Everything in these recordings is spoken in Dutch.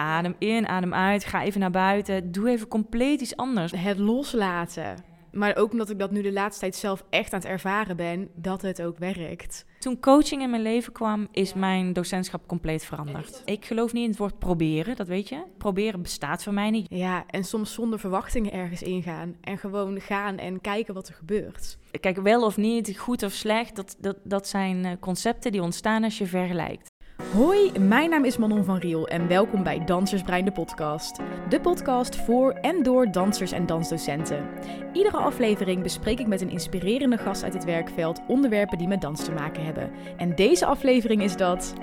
adem in, adem uit. Ga even naar buiten. Doe even compleet iets anders. Het loslaten. Maar ook omdat ik dat nu de laatste tijd zelf echt aan het ervaren ben, dat het ook werkt. Toen coaching in mijn leven kwam, is mijn docentschap compleet veranderd. Ik geloof niet in het woord proberen, dat weet je. Proberen bestaat voor mij niet. Ja, en soms zonder verwachtingen ergens ingaan. En gewoon gaan en kijken wat er gebeurt. Kijk, wel of niet, goed of slecht, dat, dat, dat zijn eh, concepten die ontstaan als je vergelijkt. Hoi, mijn naam is Manon van Riel en welkom bij Dansersbrein de podcast. De podcast voor en door dansers en dansdocenten. Iedere aflevering bespreek ik met een inspirerende gast uit het werkveld onderwerpen die met dans te maken hebben. En deze aflevering is dat...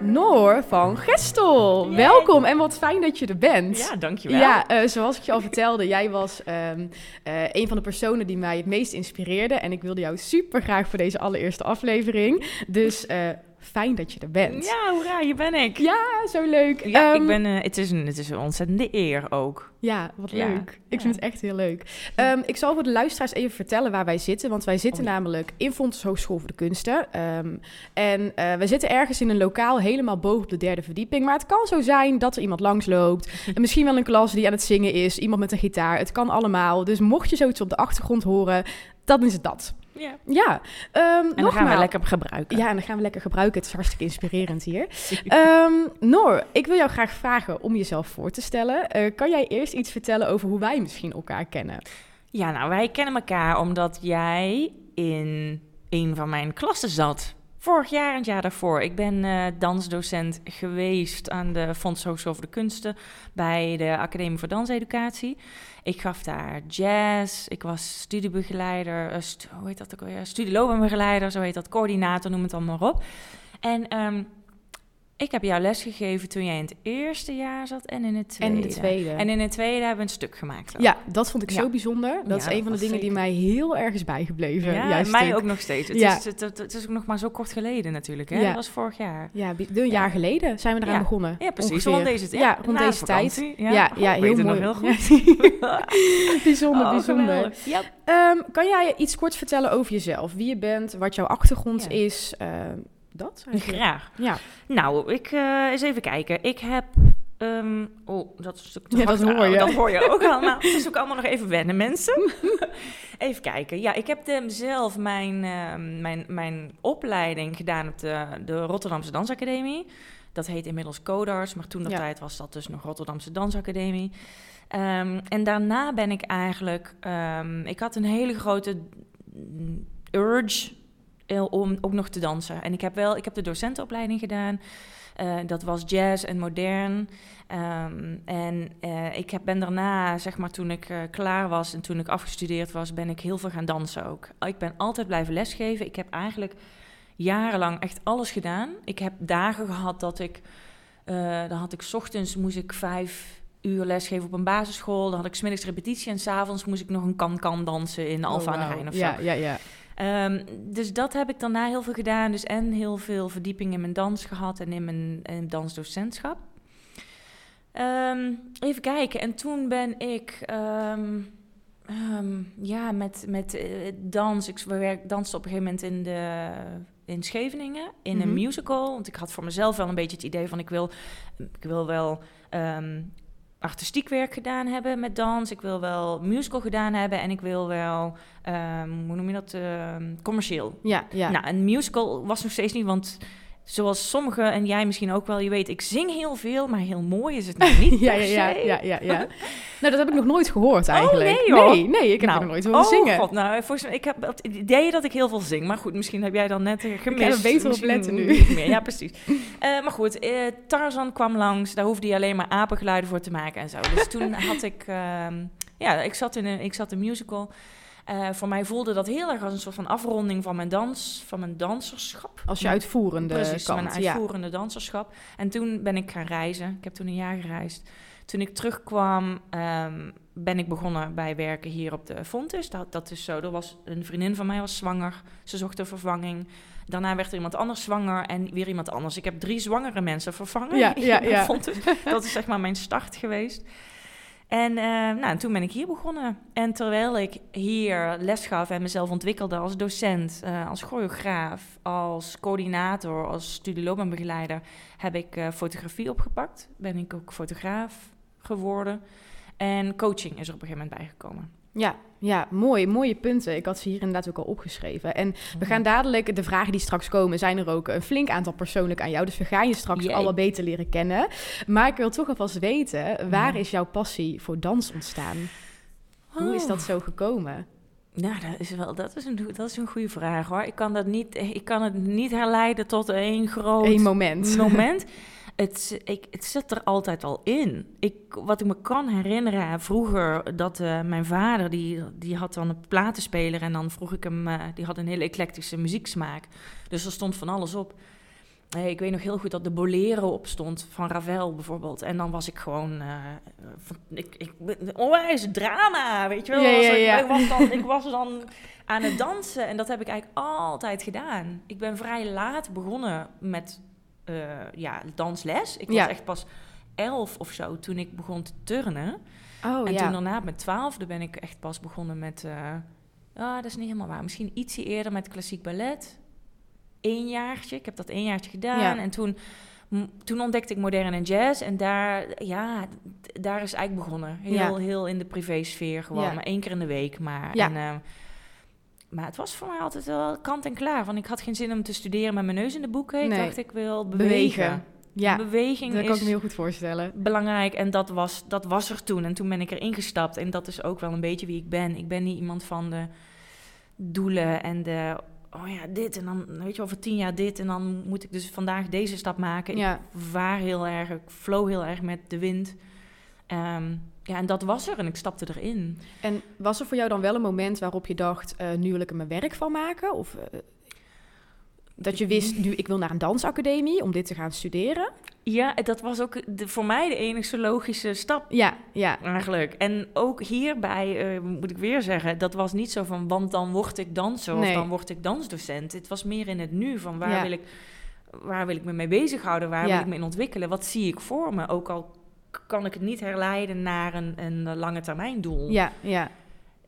Noor van Gestel. Welkom en wat fijn dat je er bent. Ja, dankjewel. Ja, uh, zoals ik je al vertelde, jij was um, uh, een van de personen die mij het meest inspireerde. En ik wilde jou super graag voor deze allereerste aflevering. Dus uh, fijn dat je er bent. Ja, hoera, hier ben ik. Ja, zo leuk. Ja, um, ik ben, uh, het, is een, het is een ontzettende eer ook. Ja, wat ja. leuk. Ik vind het echt heel leuk. Um, ik zal voor de luisteraars even vertellen waar wij zitten. Want wij zitten oh. namelijk in Fontes Hogeschool voor de Kunsten. Um, en uh, we zitten ergens in een lokaal helemaal boven op de derde verdieping. Maar het kan zo zijn dat er iemand langsloopt. en misschien wel een klas die aan het zingen is. Iemand met een gitaar. Het kan allemaal. Dus mocht je zoiets op de achtergrond horen, dan is het dat. Ja. ja. Um, en dan gaan we lekker gebruiken. Ja, en dan gaan we lekker gebruiken. Het is hartstikke inspirerend hier. um, Noor, ik wil jou graag vragen om jezelf voor te stellen. Uh, kan jij eerst iets vertellen over hoe wij misschien elkaar kennen? Ja, nou, wij kennen elkaar omdat jij in een van mijn klassen zat. Vorig jaar en het jaar daarvoor. Ik ben uh, dansdocent geweest aan de Fonds Hogeschool voor de Kunsten bij de Academie voor Danseducatie. Ik gaf daar jazz, ik was studiebegeleider, stu hoe heet dat ook alweer? Studieloopbaanbegeleider, zo heet dat, coördinator, noem het allemaal op. En um, ik heb jou lesgegeven toen jij in het eerste jaar zat en in het tweede. En in het tweede. En in het tweede hebben we een stuk gemaakt. Ook. Ja, dat vond ik ja. zo bijzonder. Dat ja, is een van de dingen zeker. die mij heel erg is bijgebleven. Ja, mij ook nog steeds. Het, ja. is, het, het, het, is ook nog maar zo kort geleden natuurlijk. Hè? Ja. Dat was vorig jaar. Ja, een jaar geleden zijn we eraan begonnen. Ja, precies. Rond deze, ja, rond deze tijd. Ja, ja, ja heel mooi. heel goed. bijzonder, oh, bijzonder. Yep. Um, kan jij iets kort vertellen over jezelf? Wie je bent, wat jouw achtergrond is... Uh, dat? Eigenlijk. Graag. Ja. Nou, ik uh, eens even kijken. Ik heb. Um, oh, dat is te ja, dat hoor je. Dat hoor je ook allemaal. Het is ook allemaal nog even wennen, mensen. even kijken. Ja, ik heb de, zelf mijn, uh, mijn, mijn opleiding gedaan op de, de Rotterdamse Dansacademie. Dat heet inmiddels Codars, maar toen dat ja. tijd was dat dus nog Rotterdamse Dansacademie. Um, en daarna ben ik eigenlijk... Um, ik had een hele grote urge om ook nog te dansen. En ik heb wel, ik heb de docentenopleiding gedaan. Uh, dat was jazz en modern. Um, en uh, ik heb, ben daarna, zeg maar, toen ik uh, klaar was en toen ik afgestudeerd was, ben ik heel veel gaan dansen ook. Ik ben altijd blijven lesgeven. Ik heb eigenlijk jarenlang echt alles gedaan. Ik heb dagen gehad dat ik, dan had ik 's ochtends moest ik vijf uur lesgeven op een basisschool. Dan had ik smiddags repetitie en s'avonds moest ik nog een kan-kan dansen in Alfa oh, aan de Rijn of ja, zo. Ja, ja. Um, dus dat heb ik daarna heel veel gedaan. Dus en heel veel verdieping in mijn dans gehad en in mijn, in mijn dansdocentschap. Um, even kijken. En toen ben ik um, ja, met, met uh, dans. Ik werk, danste op een gegeven moment in, de, in Scheveningen in een musical. Want ik had voor mezelf wel een beetje het idee van ik wil, ik wil wel artistiek werk gedaan hebben met dans. Ik wil wel musical gedaan hebben en ik wil wel, um, hoe noem je dat, uh, commercieel. Ja, ja. Nou, een musical was nog steeds niet, want zoals sommigen en jij misschien ook wel, je weet, ik zing heel veel, maar heel mooi is het nog niet. ja, ja, ja, ja, ja, nou, dat heb ik nog nooit gehoord eigenlijk. Oh, nee, hoor. nee, nee, ik heb nou, nog nooit horen oh, zingen. God, nou, volgens mij, ik heb het idee dat ik heel veel zing, maar goed, misschien heb jij dan net gemist. Ik heb er beter op letten nu. Niet meer. Ja, precies. uh, maar goed, uh, Tarzan kwam langs, daar hoefde hij alleen maar apengeluiden voor te maken en zo. Dus toen had ik, uh, ja, ik zat in een, ik zat in een musical. Uh, voor mij voelde dat heel erg als een soort van afronding van mijn dans, van mijn danserschap. Als je uitvoerende Precies, kant, mijn uitvoerende ja. danserschap. En toen ben ik gaan reizen. Ik heb toen een jaar gereisd. Toen ik terugkwam, um, ben ik begonnen bij werken hier op de Fontes. Dat, dat is zo. Er was een vriendin van mij was zwanger. Ze zocht een vervanging. Daarna werd er iemand anders zwanger en weer iemand anders. Ik heb drie zwangere mensen vervangen. Ja, ja, ja. Fontes. Dat is zeg maar mijn start geweest. En uh, nou, toen ben ik hier begonnen. En terwijl ik hier les gaf en mezelf ontwikkelde als docent, uh, als choreograaf, als coördinator, als studieloopbaanbegeleider, heb ik uh, fotografie opgepakt. Ben ik ook fotograaf geworden. En coaching is er op een gegeven moment bijgekomen. Ja, ja, mooi, mooie punten. Ik had ze hier inderdaad ook al opgeschreven. En we gaan dadelijk, de vragen die straks komen, zijn er ook een flink aantal persoonlijk aan jou. Dus we gaan je straks Jee. al wat beter leren kennen. Maar ik wil toch alvast weten, waar is jouw passie voor dans ontstaan? Hoe is Oh. dat zo gekomen? Nou, dat is wel dat is een, dat is een goede vraag hoor. Ik kan, dat niet, ik kan het niet herleiden tot één groot Eén moment. moment. Het, ik, het zit er altijd al in. Ik, wat ik me kan herinneren, vroeger dat eh, mijn vader, die, die had dan een platenspeler en dan vroeg ik hem, eh, die had een hele eclectische muzieksmaak. Dus er stond van alles op. Eh, ik weet nog heel goed dat de Bolero op stond, van Ravel bijvoorbeeld. En dan was ik gewoon, van- ik, ik, onwijs drama, weet je wel. Ja, ja, Als ik- ja. Ik, was dan, ik was dan aan het dansen en dat heb ik eigenlijk altijd gedaan. Ik ben vrij laat begonnen met ja, dansles. Ik was Ja. echt pas elf of zo toen ik begon te turnen. Oh en ja. toen daarna met twaalfde ben ik echt pas begonnen met... eh ah, dat is niet helemaal waar. Misschien ietsje eerder met klassiek ballet. Eén jaartje. Ik heb dat één jaartje gedaan. Ja. En toen, toen ontdekte ik moderne jazz. En daar, ja, daar is eigenlijk begonnen. Heel, heel in de privésfeer gewoon. Ja. Maar één keer in de week maar. Ja. En, eh, maar het was voor mij altijd wel kant en klaar. Want ik had geen zin om te studeren met mijn neus in de boeken. Ik Nee. dacht, ik wil bewegen. Bewegen. Ja, Beweging dat kan ik is me heel goed voorstellen. belangrijk en dat was, dat was er toen. En toen ben ik erin gestapt en dat is ook wel een beetje wie ik ben. Ik ben niet iemand van de doelen en de, oh ja, dit en dan, weet je, over tien jaar dit en dan moet ik dus vandaag deze stap maken. Ja. Ik vaar heel erg, ik flow heel erg met de wind. Ehm, ja, en dat was er en ik stapte erin. En was er voor jou dan wel een moment waarop je dacht, eh, nu wil ik er mijn werk van maken? Of eh, dat je wist, nu ik wil naar een dansacademie om dit te gaan studeren? Ja, dat was ook de, voor mij de enige logische stap Ja, ja, Eigenlijk. En ook hierbij eh, moet ik weer zeggen, dat was niet zo van, want dan word ik danser Nee. of dan word ik dansdocent. Het was meer in het nu van waar, Ja. wil, ik, waar wil ik me mee bezighouden, waar Ja. wil ik me in ontwikkelen, wat zie ik voor me. Ook al kan ik het niet herleiden naar een, een lange termijn doel. ja, ja.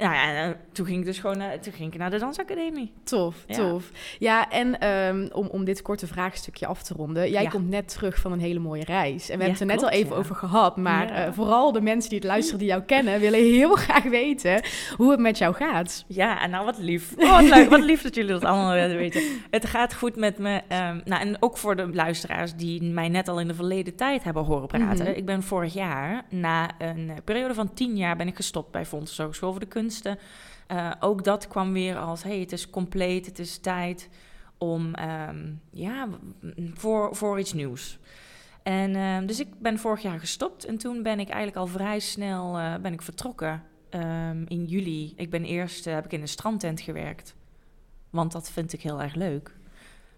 Nou ja, en, eh, toen ging ik dus gewoon naar, toen ging ik naar de dansacademie. Tof, Ja. tof. Ja, en ehm, om, om dit korte vraagstukje af te ronden. Jij Ja. komt net terug van een hele mooie reis. En we Ja, hebben het er net klopt, al even over gehad. Maar eh, vooral de mensen die het luisteren, die jou kennen, willen heel graag weten hoe het met jou gaat. Ja, en nou wat lief. Oh, wat leuk. Wat lief dat jullie dat allemaal willen weten. Het gaat goed met me. ehm, nou, en ook voor de luisteraars die mij net al in de verleden tijd hebben horen praten. Mhm. Ik ben vorig jaar, na een eh, periode van tien jaar, ben ik gestopt bij Fonds Hogeschool voor de Eh, ook dat kwam weer als, hey, het is compleet, het is tijd om, ehm, ja, voor, voor iets nieuws. En ehm, dus ik ben vorig jaar gestopt en toen ben ik eigenlijk al vrij snel eh, ben ik vertrokken ehm, in juli. Ik ben eerst eh, heb ik in een strandtent gewerkt, want dat vind ik heel erg leuk.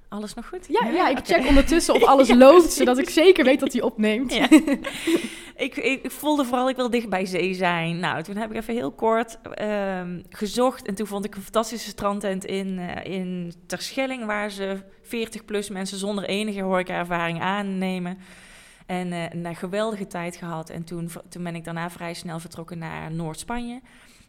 Alles nog goed? Ja, ja ik check ondertussen of alles Ja, loopt, precies. zodat ik zeker weet dat hij opneemt. Ja. ik, ik, voelde vooral, ik wil dicht bij zee zijn. Nou, toen heb ik even heel kort ehm, gezocht. En toen vond ik een fantastische strandtent in, eh in Terschelling... waar ze 40-plus mensen zonder enige horeca-ervaring aannemen. En eh, een geweldige tijd gehad. En toen, toen ben ik daarna vrij snel vertrokken naar Noord-Spanje.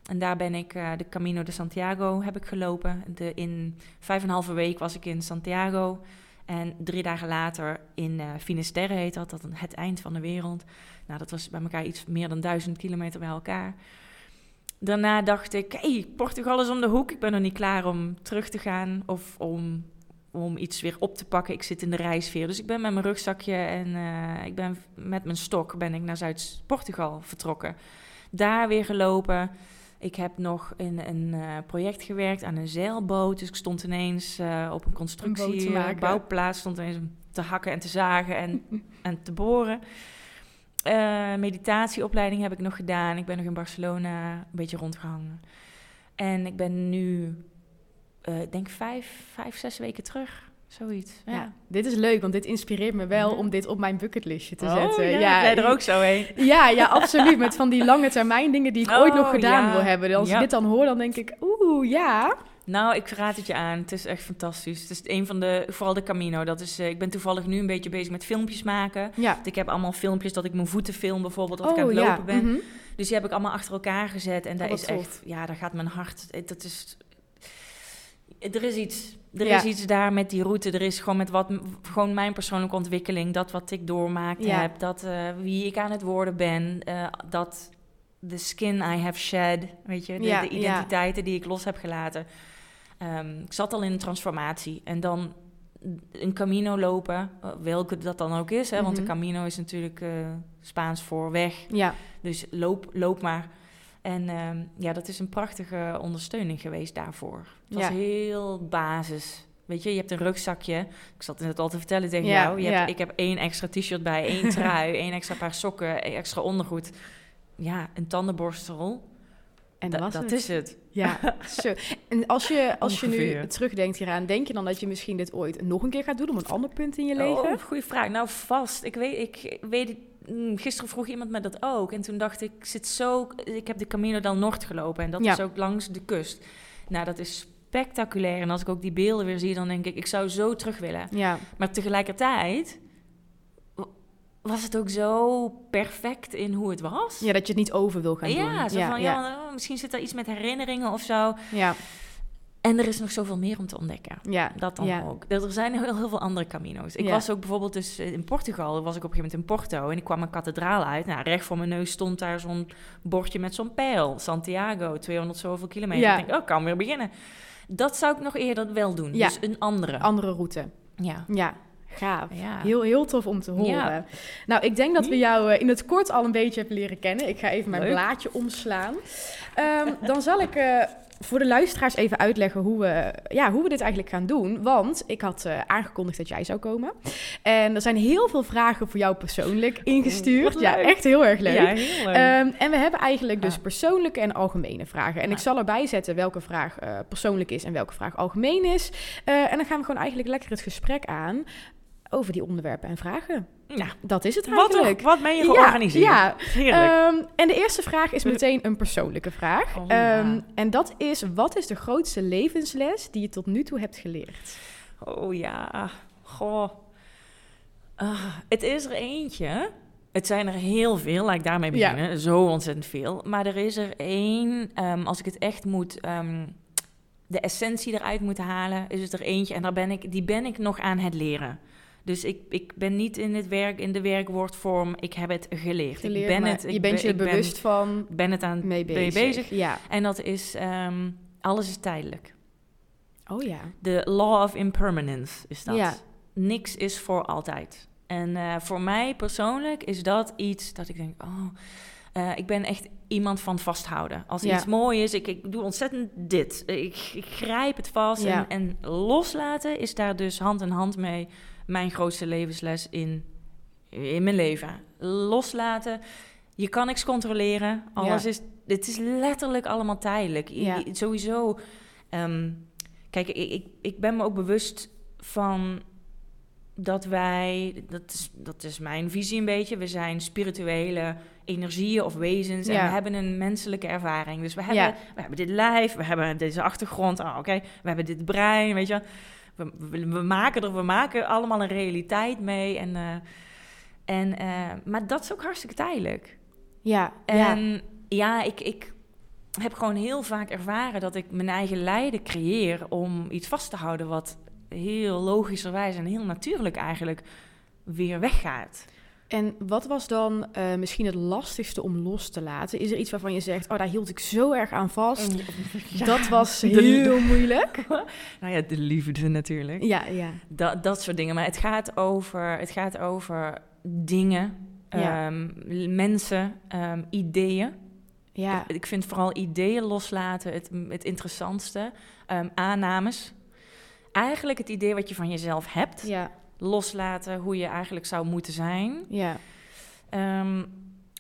En daar ben ik eh, de Camino de Santiago heb ik gelopen. De, in vijf en een halve week was ik in Santiago... En drie dagen later in eh Finisterre heet dat, dat het eind van de wereld. Nou, dat was bij elkaar iets meer dan duizend kilometer bij elkaar. Daarna dacht ik, hey, Portugal is om de hoek. Ik ben nog niet klaar om terug te gaan of om, om iets weer op te pakken. Ik zit in de reisfeer. Dus ik ben met mijn rugzakje en eh, ik ben met mijn stok ben ik naar Zuid-Portugal vertrokken. Daar weer gelopen. Ik heb nog in een eh, project gewerkt aan een zeilboot. Dus ik stond ineens eh, op een constructie, Een eh, bouwplaats, stond ineens te hakken en te zagen en, en te boren. Meditatieopleiding heb ik nog gedaan. Ik ben nog in Barcelona een beetje rondgehangen. En ik ben nu, denk vijf, vijf, zes weken terug. Zoiets. Ja. Ja, dit is leuk, want dit inspireert me wel Ja. om dit op mijn bucketlistje te Oh, zetten. ja, jij er ook zo heen. Ja, ja, absoluut. Met van die lange termijn dingen die ik ooit nog Oh, gedaan ja. wil hebben. Als Ja. ik dit dan hoor, dan denk ik, oeh, ja. Nou, ik raad het je aan. Het is echt fantastisch. Het is een van de, vooral de Camino. Dat is, eh, ik ben toevallig nu een beetje bezig met filmpjes maken. Ja. Ik heb allemaal filmpjes dat ik mijn voeten film, bijvoorbeeld, dat ik Oh, aan het ja. lopen ben. mhm. Dus die heb ik allemaal achter elkaar gezet. En daar wat is tof. echt, ja, daar gaat mijn hart. eh, Dat is. Er is iets. Er Ja. is iets daar met die route. Er is gewoon met wat, gewoon mijn persoonlijke ontwikkeling, dat wat ik doormaakt Ja. heb, dat eh, wie ik aan het worden ben, eh, dat de skin I have shed, weet je, de, Ja, de ja. identiteiten die ik los heb gelaten. Ehm, ik zat al in een transformatie en dan een camino lopen, eh, welke dat dan ook is, hè, want de Mhm. camino is natuurlijk Spaans voor weg. Ja, Dus loop, loop maar. En ehm, ja, dat is een prachtige ondersteuning geweest daarvoor. Het was Ja. heel basis. Weet je, je hebt een rugzakje. Ik zat het al te vertellen tegen Ja, jou. Je hebt, ik heb één extra t-shirt bij, één trui, één extra paar sokken, één extra ondergoed. Ja, een tandenborstel. en Da- dat was dat het. is het. Ja, zo. En als je, als je nu terugdenkt hieraan, denk je dan dat je misschien dit ooit nog een keer gaat doen op een ander punt in je leven? Oh, goede vraag. Nou, vast. Ik weet, ik weet. Mm, Gisteren vroeg iemand me dat ook. En toen dacht ik, ik zit zo. Ik heb de Camino del Norte gelopen. En dat Ja. is ook langs de kust. Nou, dat is spectaculair. En als ik ook die beelden weer zie, dan denk ik, ik zou zo terug willen. Ja, Maar tegelijkertijd was het ook zo perfect in hoe het was. ja, dat je het niet over wil gaan doen. Ja, zo ja, van, ja. ja, misschien zit er iets met herinneringen of zo. ja, En er is nog zoveel meer om te ontdekken. ja. Dat dan ja. ook. Er zijn heel, heel veel andere camino's. Ik Ja. was ook bijvoorbeeld dus eh, in Portugal, was ik op een gegeven moment in Porto en ik kwam een kathedraal uit. Nou, recht voor mijn neus stond daar zo'n bordje met zo'n pijl. Santiago, 200 zoveel kilometer. Ja. Ik denk, oh, kan weer beginnen. Dat zou ik nog eerder wel doen. Ja. Dus een andere. Andere route. ja. Ja, gaaf. Ja. Heel, heel tof om te horen. Ja. Nou, ik denk dat we jou eh, in het kort al een beetje hebben leren kennen. Ik ga even mijn Leuk. blaadje omslaan. Ehm, dan zal ik eh, voor de luisteraars even uitleggen hoe we, ja, hoe we dit eigenlijk gaan doen. Want ik had eh, aangekondigd dat jij zou komen. En er zijn heel veel vragen voor jou persoonlijk ingestuurd. wat Ja, echt heel erg leuk. Ja, heel leuk. Ehm, en we hebben eigenlijk dus persoonlijke en algemene vragen. En ik zal erbij zetten welke vraag eh, persoonlijk is en welke vraag algemeen is. Eh, en dan gaan we gewoon eigenlijk lekker het gesprek aan over die onderwerpen en vragen. nou, Dat is het wat, eigenlijk. toch, wat ben je georganiseerd? Ja. Ehm, en de eerste vraag is meteen een persoonlijke vraag. Oh, ja. Ehm, en dat is, wat is de grootste levensles die je tot nu toe hebt geleerd? Oh ja, goh. Ah, het is er eentje. Het zijn er heel veel, laat ik daarmee Ja. beginnen. Zo ontzettend veel. Maar er is er één, ehm, als ik het echt moet, de essentie eruit moet halen, is het er eentje. En daar ben ik, die ben ik nog aan het leren. Dus ik, ik ben niet in, het werk, in de werkwoordvorm, ik heb het geleerd. Geleerd, ik ben het, ik je bent ben- je ik ben- bewust van ben het aan mee ben bezig. je bezig. Ja. En dat is, ehm, alles is tijdelijk. Oh ja. De law of impermanence is dat. Ja. Niks is voor altijd. En eh, voor mij persoonlijk is dat iets dat ik denk, oh, eh, ik ben echt iemand van vasthouden. Als Ja. iets mooi is, ik, ik doe ontzettend dit. Ik, ik grijp het vast. Ja. En, en loslaten is daar dus hand in hand mee mijn grootste levensles in, in mijn leven. Loslaten. Je kan niks controleren. Alles is, het is letterlijk allemaal tijdelijk. Ja. i- Sowieso. ehm, kijk, ik, ik, ik ben me ook bewust van dat wij, dat is, dat is mijn visie een beetje, we zijn spirituele energieën of wezens en Ja. we hebben een menselijke ervaring. Dus we hebben, Ja. we hebben dit lijf, we hebben deze achtergrond, oh, oké, we hebben dit brein, weet je. We, we, we maken er, we maken allemaal een realiteit mee en, eh, en eh, maar dat is ook hartstikke tijdelijk. Ja. ja. En ja, ik, ik heb gewoon heel vaak ervaren dat ik mijn eigen lijden creëer om iets vast te houden wat heel logischerwijs en heel natuurlijk eigenlijk weer weggaat. En wat was dan eh, misschien het lastigste om los te laten? Is er iets waarvan je zegt, oh, daar hield ik zo erg aan vast. Ja, Dat was heel moeilijk. nou ja, de liefde natuurlijk. Ja, ja. Dat, dat soort dingen. Maar het gaat over, het gaat over dingen, Ja. ehm, mensen, ehm, ideeën. Ja, Ik, ik vind vooral ideeën loslaten het, het interessantste. Ehm, aannames. Eigenlijk het idee wat je van jezelf hebt. ja, Loslaten hoe je eigenlijk zou moeten zijn. ja. Ehm,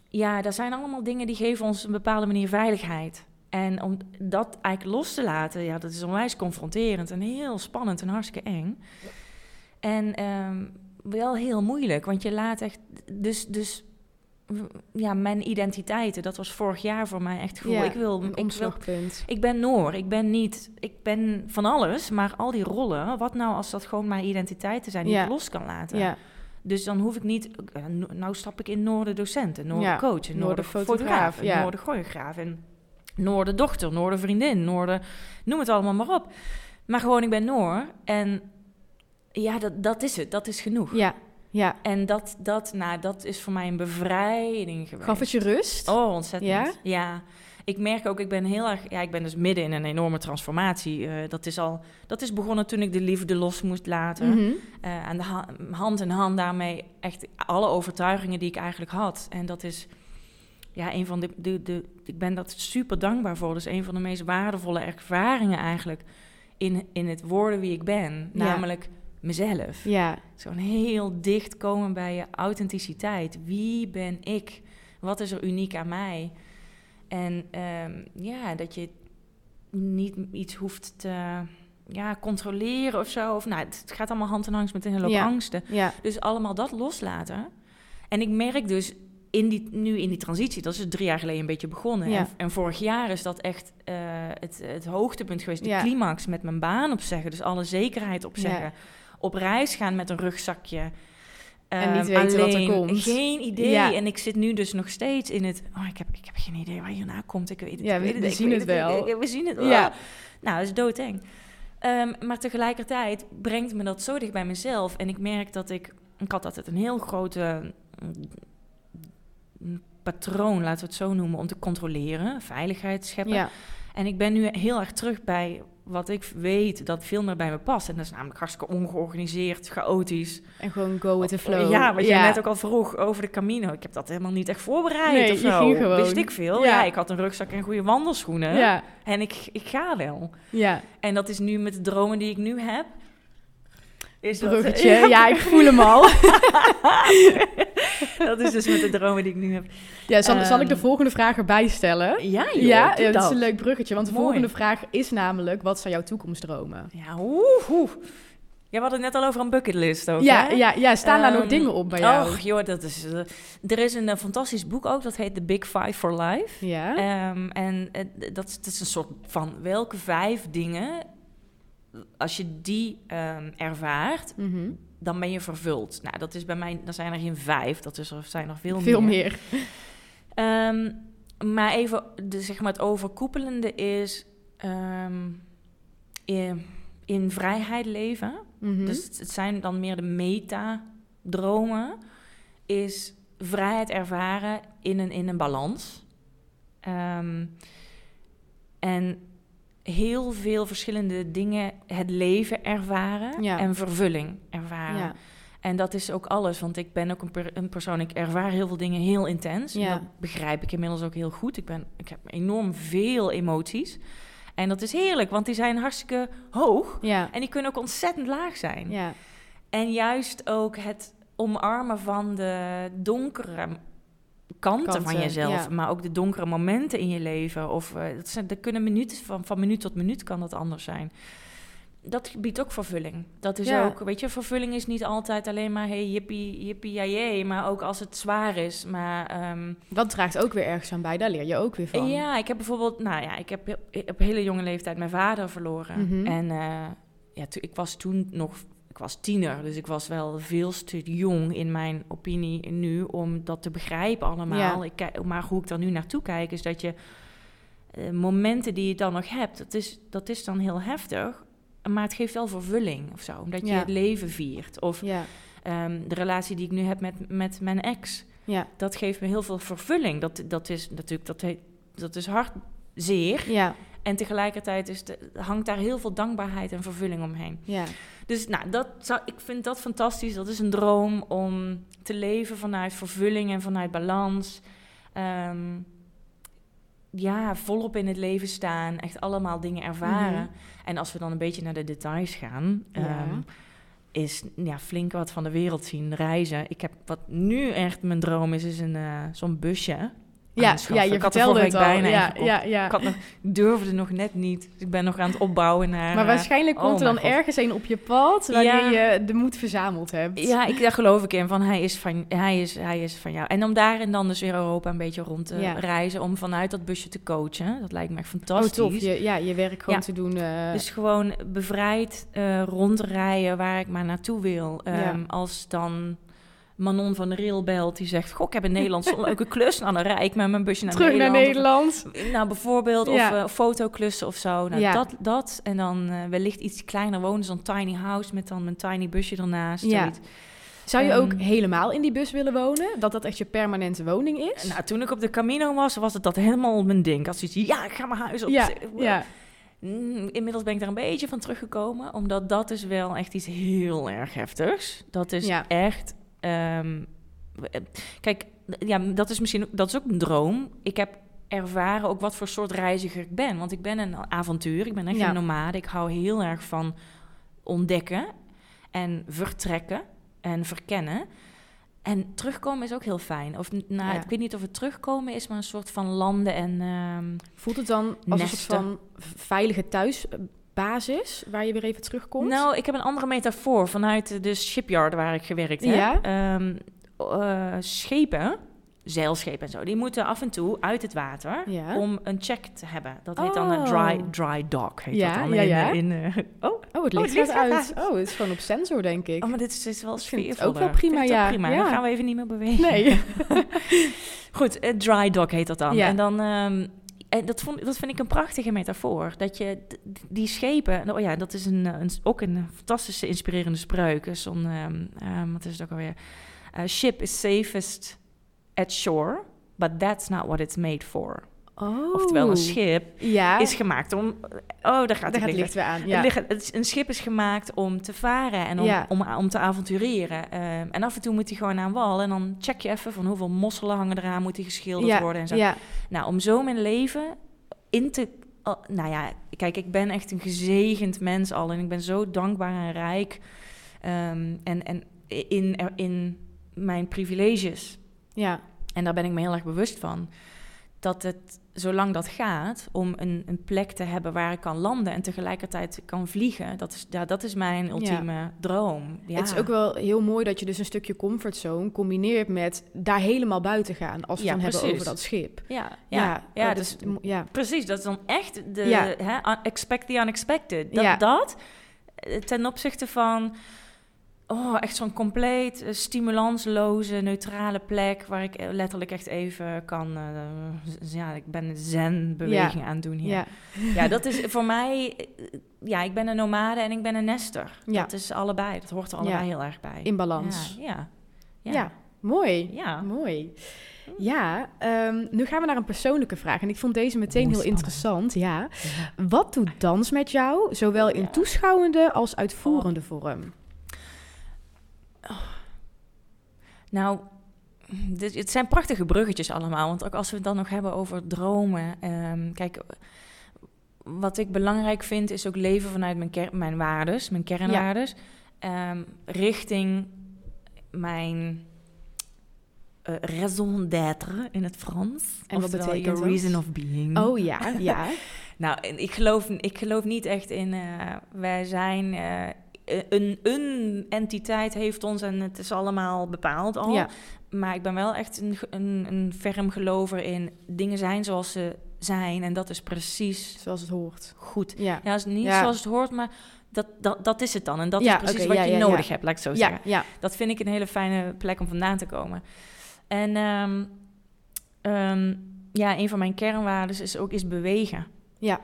ja, dat zijn allemaal dingen die geven ons een bepaalde manier veiligheid. En om dat eigenlijk los te laten, ja, dat is onwijs confronterend en heel spannend en hartstikke eng. En ehm, wel heel moeilijk, want je laat echt... Dus, dus ja, mijn identiteiten. Dat was vorig jaar voor mij echt. Ja, ik wil, Een ik wil ik ben Noor, ik ben niet, ik ben van alles, maar al die rollen, wat nou als dat gewoon mijn identiteiten zijn die Ja. ik los kan laten? Ja, Dus dan hoef ik niet, eh, no- nou stap ik in Noor de docent, en Noor Ja, de coach, en Noor Noor de de fotograaf, fotograaf, en ja. Noor de choreograaf, en Noor de dochter, Noor de vriendin, Noor de, noem het allemaal maar op. Maar gewoon, ik ben Noor en ja, dat, dat is het, dat is genoeg. ja, ja. En dat, dat, nou, dat is voor mij een bevrijding geweest. Gaf het je rust? Oh, ontzettend. Ja? Ja? Ik merk ook, ik ben heel erg... Ja, ik ben dus midden in een enorme transformatie. Eh, dat, is al, dat is begonnen toen ik de liefde los moest laten. Aan de ha- hand in hand daarmee echt alle overtuigingen die ik eigenlijk had. En dat is... Ja, een van de, de, de... Ik ben dat super dankbaar voor. Dat is een van de meest waardevolle ervaringen eigenlijk... in, in het worden wie ik ben. Ja. Namelijk mezelf. Ja, Zo'n heel dicht komen bij je authenticiteit. Wie ben ik? Wat is er uniek aan mij? En ehm, ja, dat je niet iets hoeft te ja, controleren of zo. Of, nou, het gaat allemaal hand in hand met een hele hoop Ja. angsten. ja, Dus allemaal dat loslaten. En ik merk dus in die, nu in die transitie, dat is dus drie jaar geleden een beetje begonnen. Ja. En, en vorig jaar is dat echt eh, het, het hoogtepunt geweest, de climax met mijn baan opzeggen. Dus alle zekerheid opzeggen. Op reis gaan met een rugzakje. En niet Ehm, weten wat er alleen, komt. Geen idee. Ja. En ik zit nu dus nog steeds in het... Oh, ik heb, ik heb geen idee waar hierna komt. Ik weet het, Ja, ik we- zien het wel. ik- we zien het wel. Ja. Nou, dat is doodeng. Ehm, maar tegelijkertijd brengt me dat zo dicht bij mezelf. En ik merk dat ik... Ik had altijd een heel grote mm, patroon, laten we het zo noemen, om te controleren, veiligheid scheppen. ja, En ik ben nu heel erg terug bij wat ik weet dat veel meer bij me past. En dat is namelijk hartstikke ongeorganiseerd, chaotisch. en gewoon go with the flow. Ja, wat je net ook al vroeg over de Camino. Ik heb dat helemaal niet echt voorbereid Nee, of zo. ging gewoon. Wist ik veel. Ja. Ja. ik had een rugzak en goede wandelschoenen. Ja, En ik, ik ga wel. ja. En dat is nu met de dromen die ik nu heb. Is dat-. Ja, ik voel hem al. dat is dus met de dromen die ik nu heb. Ja, zal, zal ik de Ehm, volgende vraag erbij stellen? Ja, joh, ja, dat is een leuk bruggetje. Want de Mooi. volgende vraag is namelijk... wat zijn jouw toekomstdromen? Ja, oeh, oeh. Ja, we hadden het net al over een bucketlist ook, Ja, hè? ja, ja, staan daar nog Ehm, dingen op bij jou? Och, joh, dat is... eh, er is een eh, fantastisch boek ook, dat heet The Big Five for Life. ja? Ehm, en eh, dat, is- dat is een soort van welke vijf dingen, als je die ervaart, Mhm. Dan ben je vervuld. Nou, dat is bij mij, dan zijn er geen vijf, dat is er zijn er veel, Veel meer. meer. Ehm, maar even, de, zeg maar het overkoepelende is ehm, in, in vrijheid leven. Mhm. Dus het, het zijn dan meer de meta-dromen. Is vrijheid ervaren in een, in een balans. Ehm, en heel veel verschillende dingen, het leven ervaren Ja. en vervulling ervaren. ja. En dat is ook alles, want ik ben ook een, per- een persoon, ik ervaar heel veel dingen heel intens. Ja. Dat begrijp ik inmiddels ook heel goed. Ik, ben, ik heb enorm veel emoties. En dat is heerlijk, want die zijn hartstikke hoog. En die kunnen ook ontzettend laag zijn. Ja. En juist ook het omarmen van de donkere kanten, van jezelf, ja. maar ook de donkere momenten in je leven. Of uh, dat, zijn, dat kunnen minuten van, van minuut tot minuut kan dat anders zijn. Dat biedt ook vervulling. Dat is Ja. ook, weet je, vervulling is niet altijd alleen maar hey jippie, jippie, jajee, maar ook als het zwaar is. Maar ehm, Dat draagt ook weer ergens aan bij. Daar leer je ook weer van. ja, ik heb bijvoorbeeld, nou ja, ik heb op hele jonge leeftijd mijn vader verloren. Mhm. En eh, ja, ik was toen nog, ik was tiener, dus ik was wel veel te jong in mijn opinie nu om dat te begrijpen allemaal. Ja. Ik, kijk- maar hoe ik daar nu naartoe kijk, is dat je eh, momenten die je dan nog hebt, dat is, dat is dan heel heftig. Maar het geeft wel vervulling of zo, omdat je het leven viert. Of Ja. ehm, de relatie die ik nu heb met, met mijn ex Ja. dat geeft me heel veel vervulling. Dat, dat is natuurlijk, dat, heet, dat is hartzeer. Ja. En tegelijkertijd is de, hangt daar heel veel dankbaarheid en vervulling omheen. Ja. Dus nou, dat zou, ik vind dat fantastisch. Dat is een droom om te leven vanuit vervulling en vanuit balans. Ehm, ja, volop in het leven staan. Echt allemaal dingen ervaren. Mhm. En als we dan een beetje naar de details gaan... Ja. ehm, is ja, flink wat van de wereld zien, reizen. Ik heb wat nu echt mijn droom is, is een, eh, zo'n busje. Ja, ja je ik had er vertelde het al. bijna Ja, ja, ja. Ik, had nog, durfde nog net niet. Dus ik ben nog aan het opbouwen naar... Maar eh, waarschijnlijk komt oh er dan God. ergens een op je pad Ja. je de moed verzameld hebt. Ja, ik, daar geloof ik in. Van hij, is van, hij, is, hij is van jou. En om daarin dan dus weer Europa een beetje rond te Ja. reizen. Om vanuit dat busje te coachen. Dat lijkt me echt Oh, fantastisch. tof. Je, ja, je werk gewoon te doen. eh, Dus gewoon bevrijd eh, rondrijden waar ik maar naartoe wil. Ehm, Als dan Manon van de Rail belt die zegt... Goh, ik heb in Nederland zo'n leuke klus. Nou, dan rijd ik met mijn busje naar terug naar Nederland. Nederland. Nou, bijvoorbeeld, Ja. of eh, fotoklussen of zo. Nou, Ja. dat, dat. En dan eh, wellicht iets kleiner wonen. Zo'n tiny house met dan mijn tiny busje ernaast. Ja. zoiets. Zou je Ehm, ook helemaal in die bus willen wonen? Dat dat echt je permanente woning is? Nou, toen ik op de Camino was, was het dat helemaal mijn ding. Als iets, ja, ik ga mijn huis op. ja, ja. Mm, Inmiddels ben ik daar een beetje van teruggekomen, omdat dat is wel echt iets heel erg heftigs. Dat is Ja. echt. Ehm, eh, kijk, ja, dat is misschien ook- dat is ook een droom. Ik heb ervaren ook wat voor soort reiziger ik ben, want ik ben een avontuur. Ik ben echt Ja. een nomade. Ik hou heel erg van ontdekken en vertrekken en verkennen. En terugkomen is ook heel fijn. Of, nou, Ja. ik weet niet of het terugkomen is, maar een soort van landen en ehm, Voelt het dan als een soort Nesten. van veilige thuisbasis waar je weer even terugkomt? Nou, ik heb een andere metafoor vanuit de shipyard waar ik gewerkt heb. Ja? Ehm, eh, schepen, zeilschepen en zo, die moeten af en toe uit het water Ja. om een check te hebben. Dat heet dan een dry, Oh. dry dock. Heet Ja, dat dan ja, ja. eh, in, eh, oh, Oh, het Oh, licht het licht gaat gaat uit. Oh, het is gewoon op sensor, denk ik. oh, maar dit is, dit is wel sfeervol. ook wel prima, ja. prima. Dan gaan we even niet meer bewegen. Nee. Goed, eh, dry dock heet dat dan. Ja. En dan... ehm, en dat, vond, dat vind ik een prachtige metafoor. Dat je die schepen... Oh ja, dat is een, eh, een, ook een fantastische, inspirerende spreuk. Zo'n... ehm, wat is het ook alweer? Eh, ship is safest at shore, but that's not what it's made for. Oh. Oftewel, een schip ja. is gemaakt om... Oh, daar gaat Daar het licht. weer aan. Ja. het een schip is gemaakt om te varen en om, Ja. om, om te avontureren. Ehm, en af en toe moet hij gewoon aan wal. En dan check je even van hoeveel mosselen hangen eraan, moet hij geschilderd worden en zo. Ja. Nou, om zo mijn leven in te... oh, nou ja, kijk, ik ben echt een gezegend mens al. En ik ben zo dankbaar en rijk. ehm, en en in, in mijn privileges. Ja. En daar ben ik me heel erg bewust van. Dat het, zolang dat gaat, om een, een plek te hebben waar ik kan landen en tegelijkertijd kan vliegen, dat is, ja, dat is mijn ultieme droom. Ja. Het is ook wel heel mooi dat je dus een stukje comfortzone combineert met daar helemaal buiten gaan. Als we Ja, het dan hebben over dat schip. Ja, ja, ja, dus, is- ja. precies. Dat is dan echt de hè, expect the unexpected. Dat, dat eh, ten opzichte van oh, echt zo'n compleet eh, stimulansloze, neutrale plek waar ik eh, letterlijk echt even kan. eh, ja, ik ben een zen-beweging aan het doen hier. Ja. Ja, dat is voor mij. Ja, ik ben een nomade en ik ben een nester. Ja. Dat is allebei. Dat hoort er allebei heel erg bij. In balans. Ja, ja. Mooi. Ja. Mooi. Ja, ehm, nu gaan we naar een persoonlijke vraag. En ik vond deze meteen heel spannend. interessant. Ja. Wat doet dans met jou, zowel in toeschouwende als uitvoerende vorm? Nou, dit, het zijn prachtige bruggetjes allemaal. Want ook als we het dan nog hebben over dromen. ehm, kijk, wat ik belangrijk vind is ook leven vanuit mijn, ker- mijn waardes, mijn kernwaardes. ehm, richting mijn eh, raison d'être in het Frans. En wat betekent your dat? reason of being. Oh ja, ja. Nou, en ik geloof, ik geloof niet echt in. eh, wij zijn. eh, een, een entiteit heeft ons en het is allemaal bepaald al. ja. Maar ik ben wel echt een, een, een ferm gelover in dingen zijn zoals ze zijn. En dat is precies Zoals het hoort. goed. Ja. Ja, is niet Ja. zoals het hoort, maar dat, dat, dat is het dan. En dat Ja, is precies wat ja, je nodig hebt, laat ik zo Ja, zeggen. ja. Dat vind ik een hele fijne plek om vandaan te komen. En ehm, ehm, ja, een van mijn kernwaarden is ook is bewegen. Ja.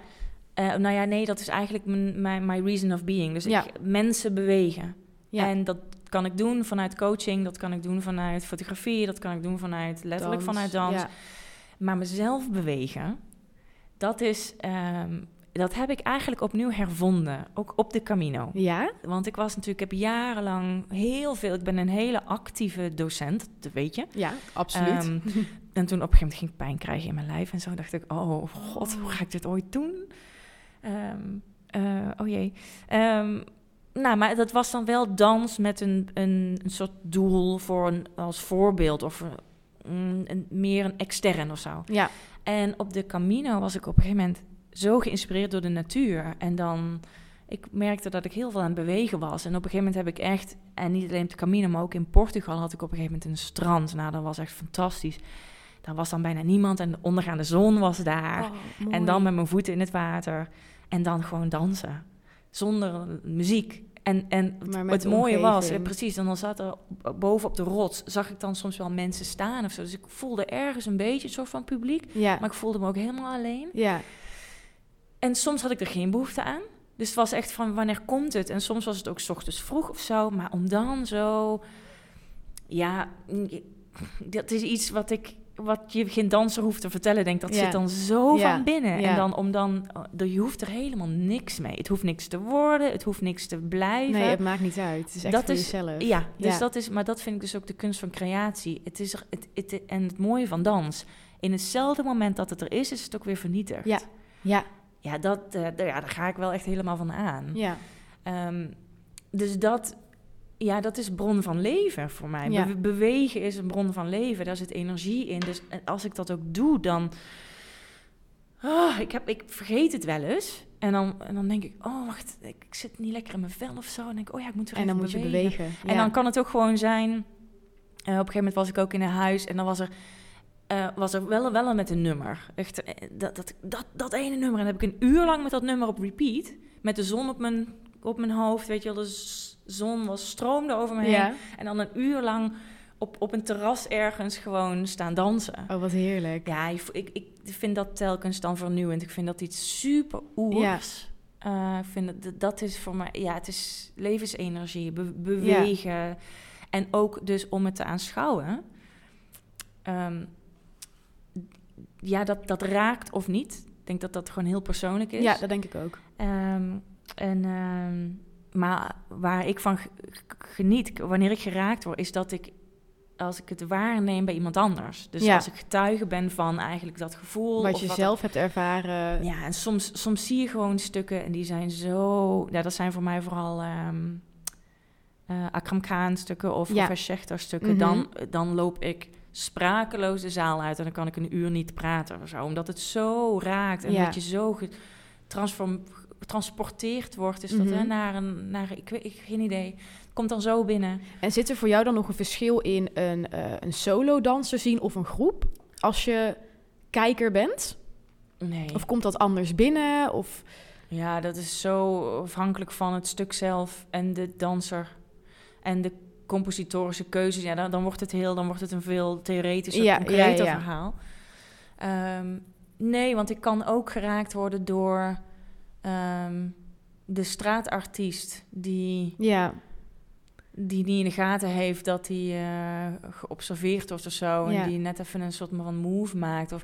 Eh, nou ja, nee, dat is eigenlijk mijn, mijn, mijn reason of being. Dus Ja. ik, mensen bewegen. Ja. En dat kan ik doen vanuit coaching, dat kan ik doen vanuit fotografie, dat kan ik doen vanuit letterlijk Dans, vanuit dans. Ja. Maar mezelf bewegen, dat is, ehm, dat heb ik eigenlijk opnieuw hervonden, ook op de Camino. ja? Want ik was natuurlijk, ik heb jarenlang heel veel, ik ben een hele actieve docent, dat weet je. Ja, absoluut. Ehm, en toen op een gegeven moment ging ik pijn krijgen in mijn lijf en zo dacht ik, oh god, hoe ga ik dit ooit doen? Eh, oh jee. Ehm, nou, maar dat was dan wel dans met een, een, een soort doel voor een, als voorbeeld of een- een, meer een extern of zo. Ja. En op de Camino was ik op een gegeven moment zo geïnspireerd door de natuur. En dan, ik merkte dat ik heel veel aan het bewegen was. En op een gegeven moment heb ik echt, en niet alleen op de Camino, maar ook in Portugal had ik op een gegeven moment een strand. Nou, dat was echt fantastisch. Daar was dan bijna niemand en de ondergaande zon was daar. Oh, en dan met mijn voeten in het water. En dan gewoon dansen. Zonder muziek. En, en Maar met het mooie was, omgeving. eh, precies, en dan zat er boven op de rots, zag ik dan soms wel mensen staan of zo. Dus ik voelde ergens een beetje een soort van publiek. Ja. Maar ik voelde me ook helemaal alleen. Ja. En soms had ik er geen behoefte aan. Dus het was echt van wanneer komt het? En soms was het ook 's ochtends vroeg of zo. Maar om dan zo. Ja, dat is iets wat ik. Wat je geen danser hoeft te vertellen, denk dat Ja. zit dan zo Ja. van binnen. Ja. En dan om dan. er- Je hoeft er helemaal niks mee. Het hoeft niks te worden, het hoeft niks te blijven. Nee, het maakt niet uit. Het is echt Dat voor is- jezelf. Ja, dus dat is, maar dat vind ik dus ook de kunst van creatie. Het is er, het, het, en het mooie van dans. In hetzelfde moment dat het er is, is het ook weer vernietigd. Ja. Ja. Ja, dat, eh, ja, daar ga ik wel echt helemaal van aan. Ja. Ehm, dus dat, ja, dat is bron van leven voor mij. Ja. Be- bewegen is een bron van leven. Daar zit energie in. Dus eh, als ik dat ook doe, dan... Ah, ik, heb, ik vergeet het wel eens. En dan, en dan denk ik, oh, wacht, ik, ik zit niet lekker in mijn vel of zo. En dan denk ik, oh ja, ik moet weer En dan moet je bewegen. bewegen. En dan kan het ook gewoon zijn. eh, op een gegeven moment was ik ook in een huis en dan was er, eh, was er wel, wel met een nummer. Echt, dat, dat, dat, dat ene nummer. En dan heb ik een uur lang met dat nummer op repeat. Met de zon op mijn, op mijn hoofd. Weet je wel, z- zon was, stroomde over me heen. Ja. En dan een uur lang op, op een terras ergens gewoon staan dansen. Oh, wat heerlijk. Ja, ik, ik, vind dat telkens dan vernieuwend. Ik vind dat iets super oers. Eh, ik vind dat, dat is voor mij, ja, het is levensenergie, be- bewegen. En ook dus om het te aanschouwen. Ehm, ja, dat, dat raakt of niet. Ik denk dat dat gewoon heel persoonlijk is. Ja, dat denk ik ook. Ehm, en, ehm, maar waar ik van geniet, wanneer ik geraakt word, is dat ik als ik het waarneem bij iemand anders. Dus Ja. als ik getuige ben van eigenlijk dat gevoel. Wat of je zelf hebt ervaren. Ja, en soms, soms zie je gewoon stukken en die zijn zo... Ja, dat zijn voor mij vooral eh, Akram Khan stukken of, Ja. stukken. Mhm. dan, dan loop ik sprakeloos de zaal uit en dan kan ik een uur niet praten of zo. Omdat het zo raakt en Ja. dat je zo getransform- getransporteerd wordt. Is dat hè, naar een... Naar, ik weet ik, geen idee. Komt dan zo binnen. En zit er voor jou dan nog een verschil in een, eh, een solo-danser zien of een groep? Als je kijker bent? Nee. Of komt dat anders binnen? Of... Ja, dat is zo afhankelijk van het stuk zelf en de danser en de compositorische keuzes. Ja, dan, dan wordt het heel, dan wordt het een veel theoretischer, Ja, concreter ja, ja. verhaal. Ehm, nee, want ik kan ook geraakt worden door ehm, de straatartiest die, Ja, die niet in de gaten heeft dat hij eh, geobserveerd wordt of zo. Ja. En die net even een soort van move maakt. Of,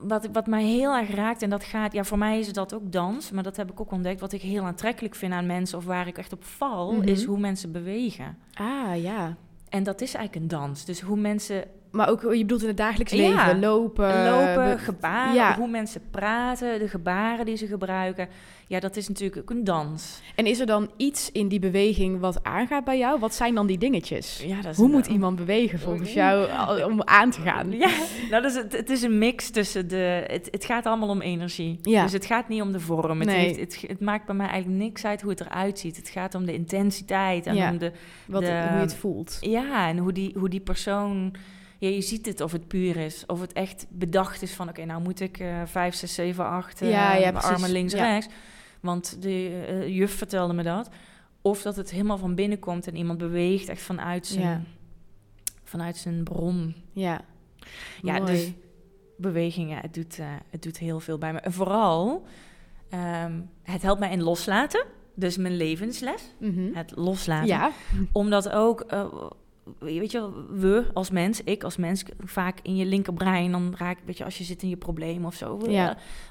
wat, wat mij heel erg raakt, en dat gaat, ja, voor mij is dat ook dans, maar dat heb ik ook ontdekt. Wat ik heel aantrekkelijk vind aan mensen, of waar ik echt op val, Mhm. is hoe mensen bewegen. ah ja. En dat is eigenlijk een dans. Dus hoe mensen Maar ook, je bedoelt in het dagelijks Ja. leven, lopen. lopen, gebaren, ja. hoe mensen praten, de gebaren die ze gebruiken. Ja, dat is natuurlijk ook een dans. En is er dan iets in die beweging wat aangaat bij jou? Wat zijn dan die dingetjes? Ja, dat is Hoe een- moet iemand bewegen volgens jou om aan te gaan? Ja, nou, dus het, het is een mix tussen de... Het, het gaat allemaal om energie. Ja. Dus het gaat niet om de vorm. Het, Nee. heeft, het, het maakt bij mij eigenlijk niks uit hoe het eruit ziet. Het gaat om de intensiteit en om de... Wat, de- hoe je het voelt. Ja, en hoe die, hoe die persoon... Ja, je ziet het of het puur is. Of het echt bedacht is van... Oké, nou moet ik eh 5, 6, 7, 8... Ja, ja, mijn precies. armen links, Ja. rechts. Want de eh, juf vertelde me dat. Of dat het helemaal van binnen komt en iemand beweegt echt vanuit zijn, vanuit zijn bron. Ja. Ja, Mooi. dus beweging, ja, het doet, eh, het doet heel veel bij me. En vooral, ehm, het helpt mij in loslaten. Dus mijn levensles, Mhm. het loslaten. Ja. Omdat ook, eh, weet je we als mens, ik als mens, vaak in je linkerbrein, dan raak weet je, als je zit in je probleem of zo. Ja.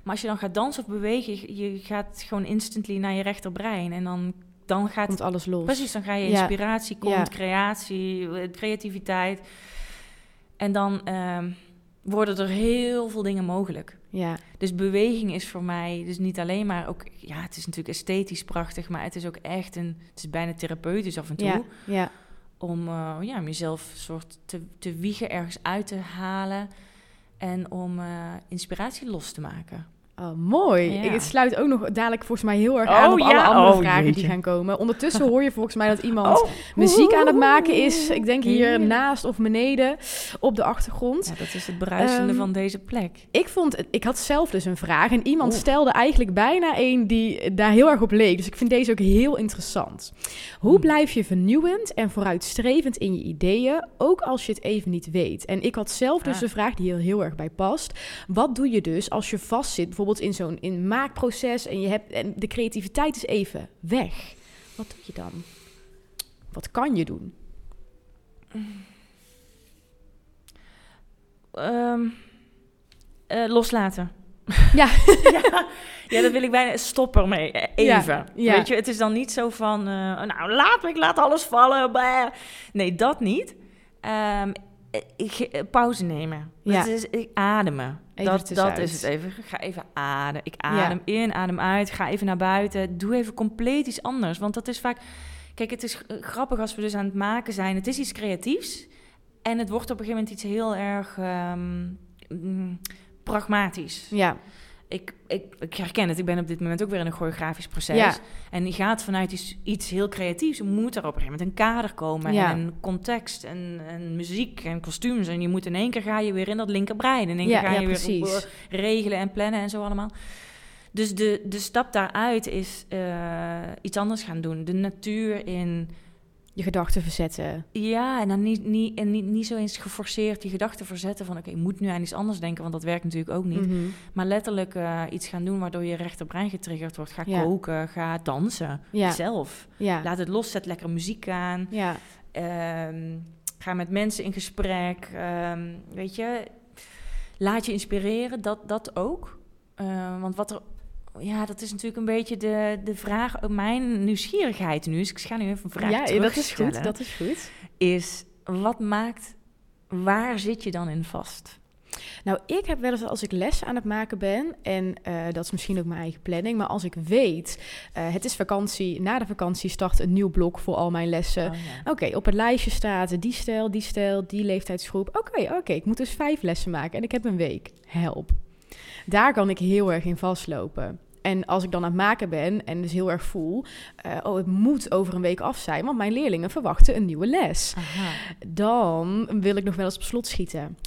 Maar als je dan gaat dansen of bewegen, je, gaat gewoon instantly naar je rechterbrein. En dan, dan gaat Komt alles los. Precies, dan ga je inspiratie, komt Ja. creatie, creativiteit. En dan ehm, worden er heel veel dingen mogelijk. Ja. Dus beweging is voor mij dus niet alleen maar ook... Ja, het is natuurlijk esthetisch prachtig, maar het is ook echt een... Het is bijna therapeutisch af en toe. Ja. Ja. Om, uh, ja, om jezelf soort te, te wiegen, ergens uit te halen en om uh, inspiratie los te maken. Oh, mooi. Ja. Het sluit ook nog dadelijk volgens mij heel erg aan oh, op alle andere oh, vragen die gaan komen. Ondertussen hoor je volgens mij dat iemand oh. muziek aan het maken is. Ik denk hier naast of beneden op de achtergrond. Ja, dat is het bruisende um, van deze plek. Ik vond, ik had zelf dus een vraag en iemand stelde eigenlijk bijna een die daar heel erg op leek. Dus ik vind deze ook heel interessant. Hoe hmm. blijf je vernieuwend en vooruitstrevend in je ideeën, ook als je het even niet weet? En ik had zelf dus ah. een vraag die hier heel erg bij past. Wat doe je dus als je vastzit, bijvoorbeeld in zo'n in maakproces en je hebt en de creativiteit is even weg. Wat doe je dan? Wat kan je doen? Um, loslaten. Ja. ja. ja, dat wil ik bijna. Stop ermee. Even. Ja, Weet je, het is dan niet zo van. Uh, nou, laat ik laat alles vallen. Nee, dat niet. Um, ik, pauze nemen. Ja. Dat is ik, ademen. dat, dat is het even. ga even ademen. Ik adem in, adem uit. Ga even naar buiten. Doe even compleet iets anders. Want dat is vaak. Kijk, het is grappig als we dus aan het maken zijn. Het is iets creatiefs. En het wordt op een gegeven moment iets heel erg um, pragmatisch. Ja ik, ik, ik, herken het. Ik ben op dit moment ook weer in een choreografisch proces. En je gaat vanuit iets, iets heel creatiefs. Er moet er op een gegeven moment een kader komen. En context en, en, muziek en kostuums. En je moet in één keer ga je weer in dat linkerbrein. In één keer ga je weer regelen en plannen en zo allemaal. Dus de, de stap daaruit is uh, iets anders gaan doen. De natuur in je gedachten verzetten. Ja, en dan niet, niet, en niet, niet zo eens geforceerd die gedachten verzetten van... oké, ik moet nu aan iets anders denken, want dat werkt natuurlijk ook niet. Mhm. Maar letterlijk uh, iets gaan doen waardoor je rechterbrein getriggerd wordt. Ga koken, ga dansen, ja. zelf. Ja. Laat het los, zet lekker muziek aan. Ja. Um, ga met mensen in gesprek. Um, weet je, laat je inspireren, dat, dat ook. Uh, want wat er ja, dat is natuurlijk een beetje de, de vraag, mijn nieuwsgierigheid nu. Dus ik ga nu even een vraag Ja, dat is goed, dat is goed. Is, wat maakt, waar zit je dan in vast? Nou, ik heb wel eens als ik les aan het maken ben, en uh, dat is misschien ook mijn eigen planning, maar als ik weet, uh, het is vakantie, na de vakantie start een nieuw blok voor al mijn lessen. Oh, ja. Oké, op het lijstje staat die stijl, die stijl, die leeftijdsgroep. Oké, oké, ik moet dus vijf lessen maken en ik heb een week. Help. Daar kan ik heel erg in vastlopen. En als ik dan aan het maken ben en dus heel erg voel, uh, oh, het moet over een week af zijn, want mijn leerlingen verwachten een nieuwe les. Aha. Dan wil ik nog wel eens op slot schieten.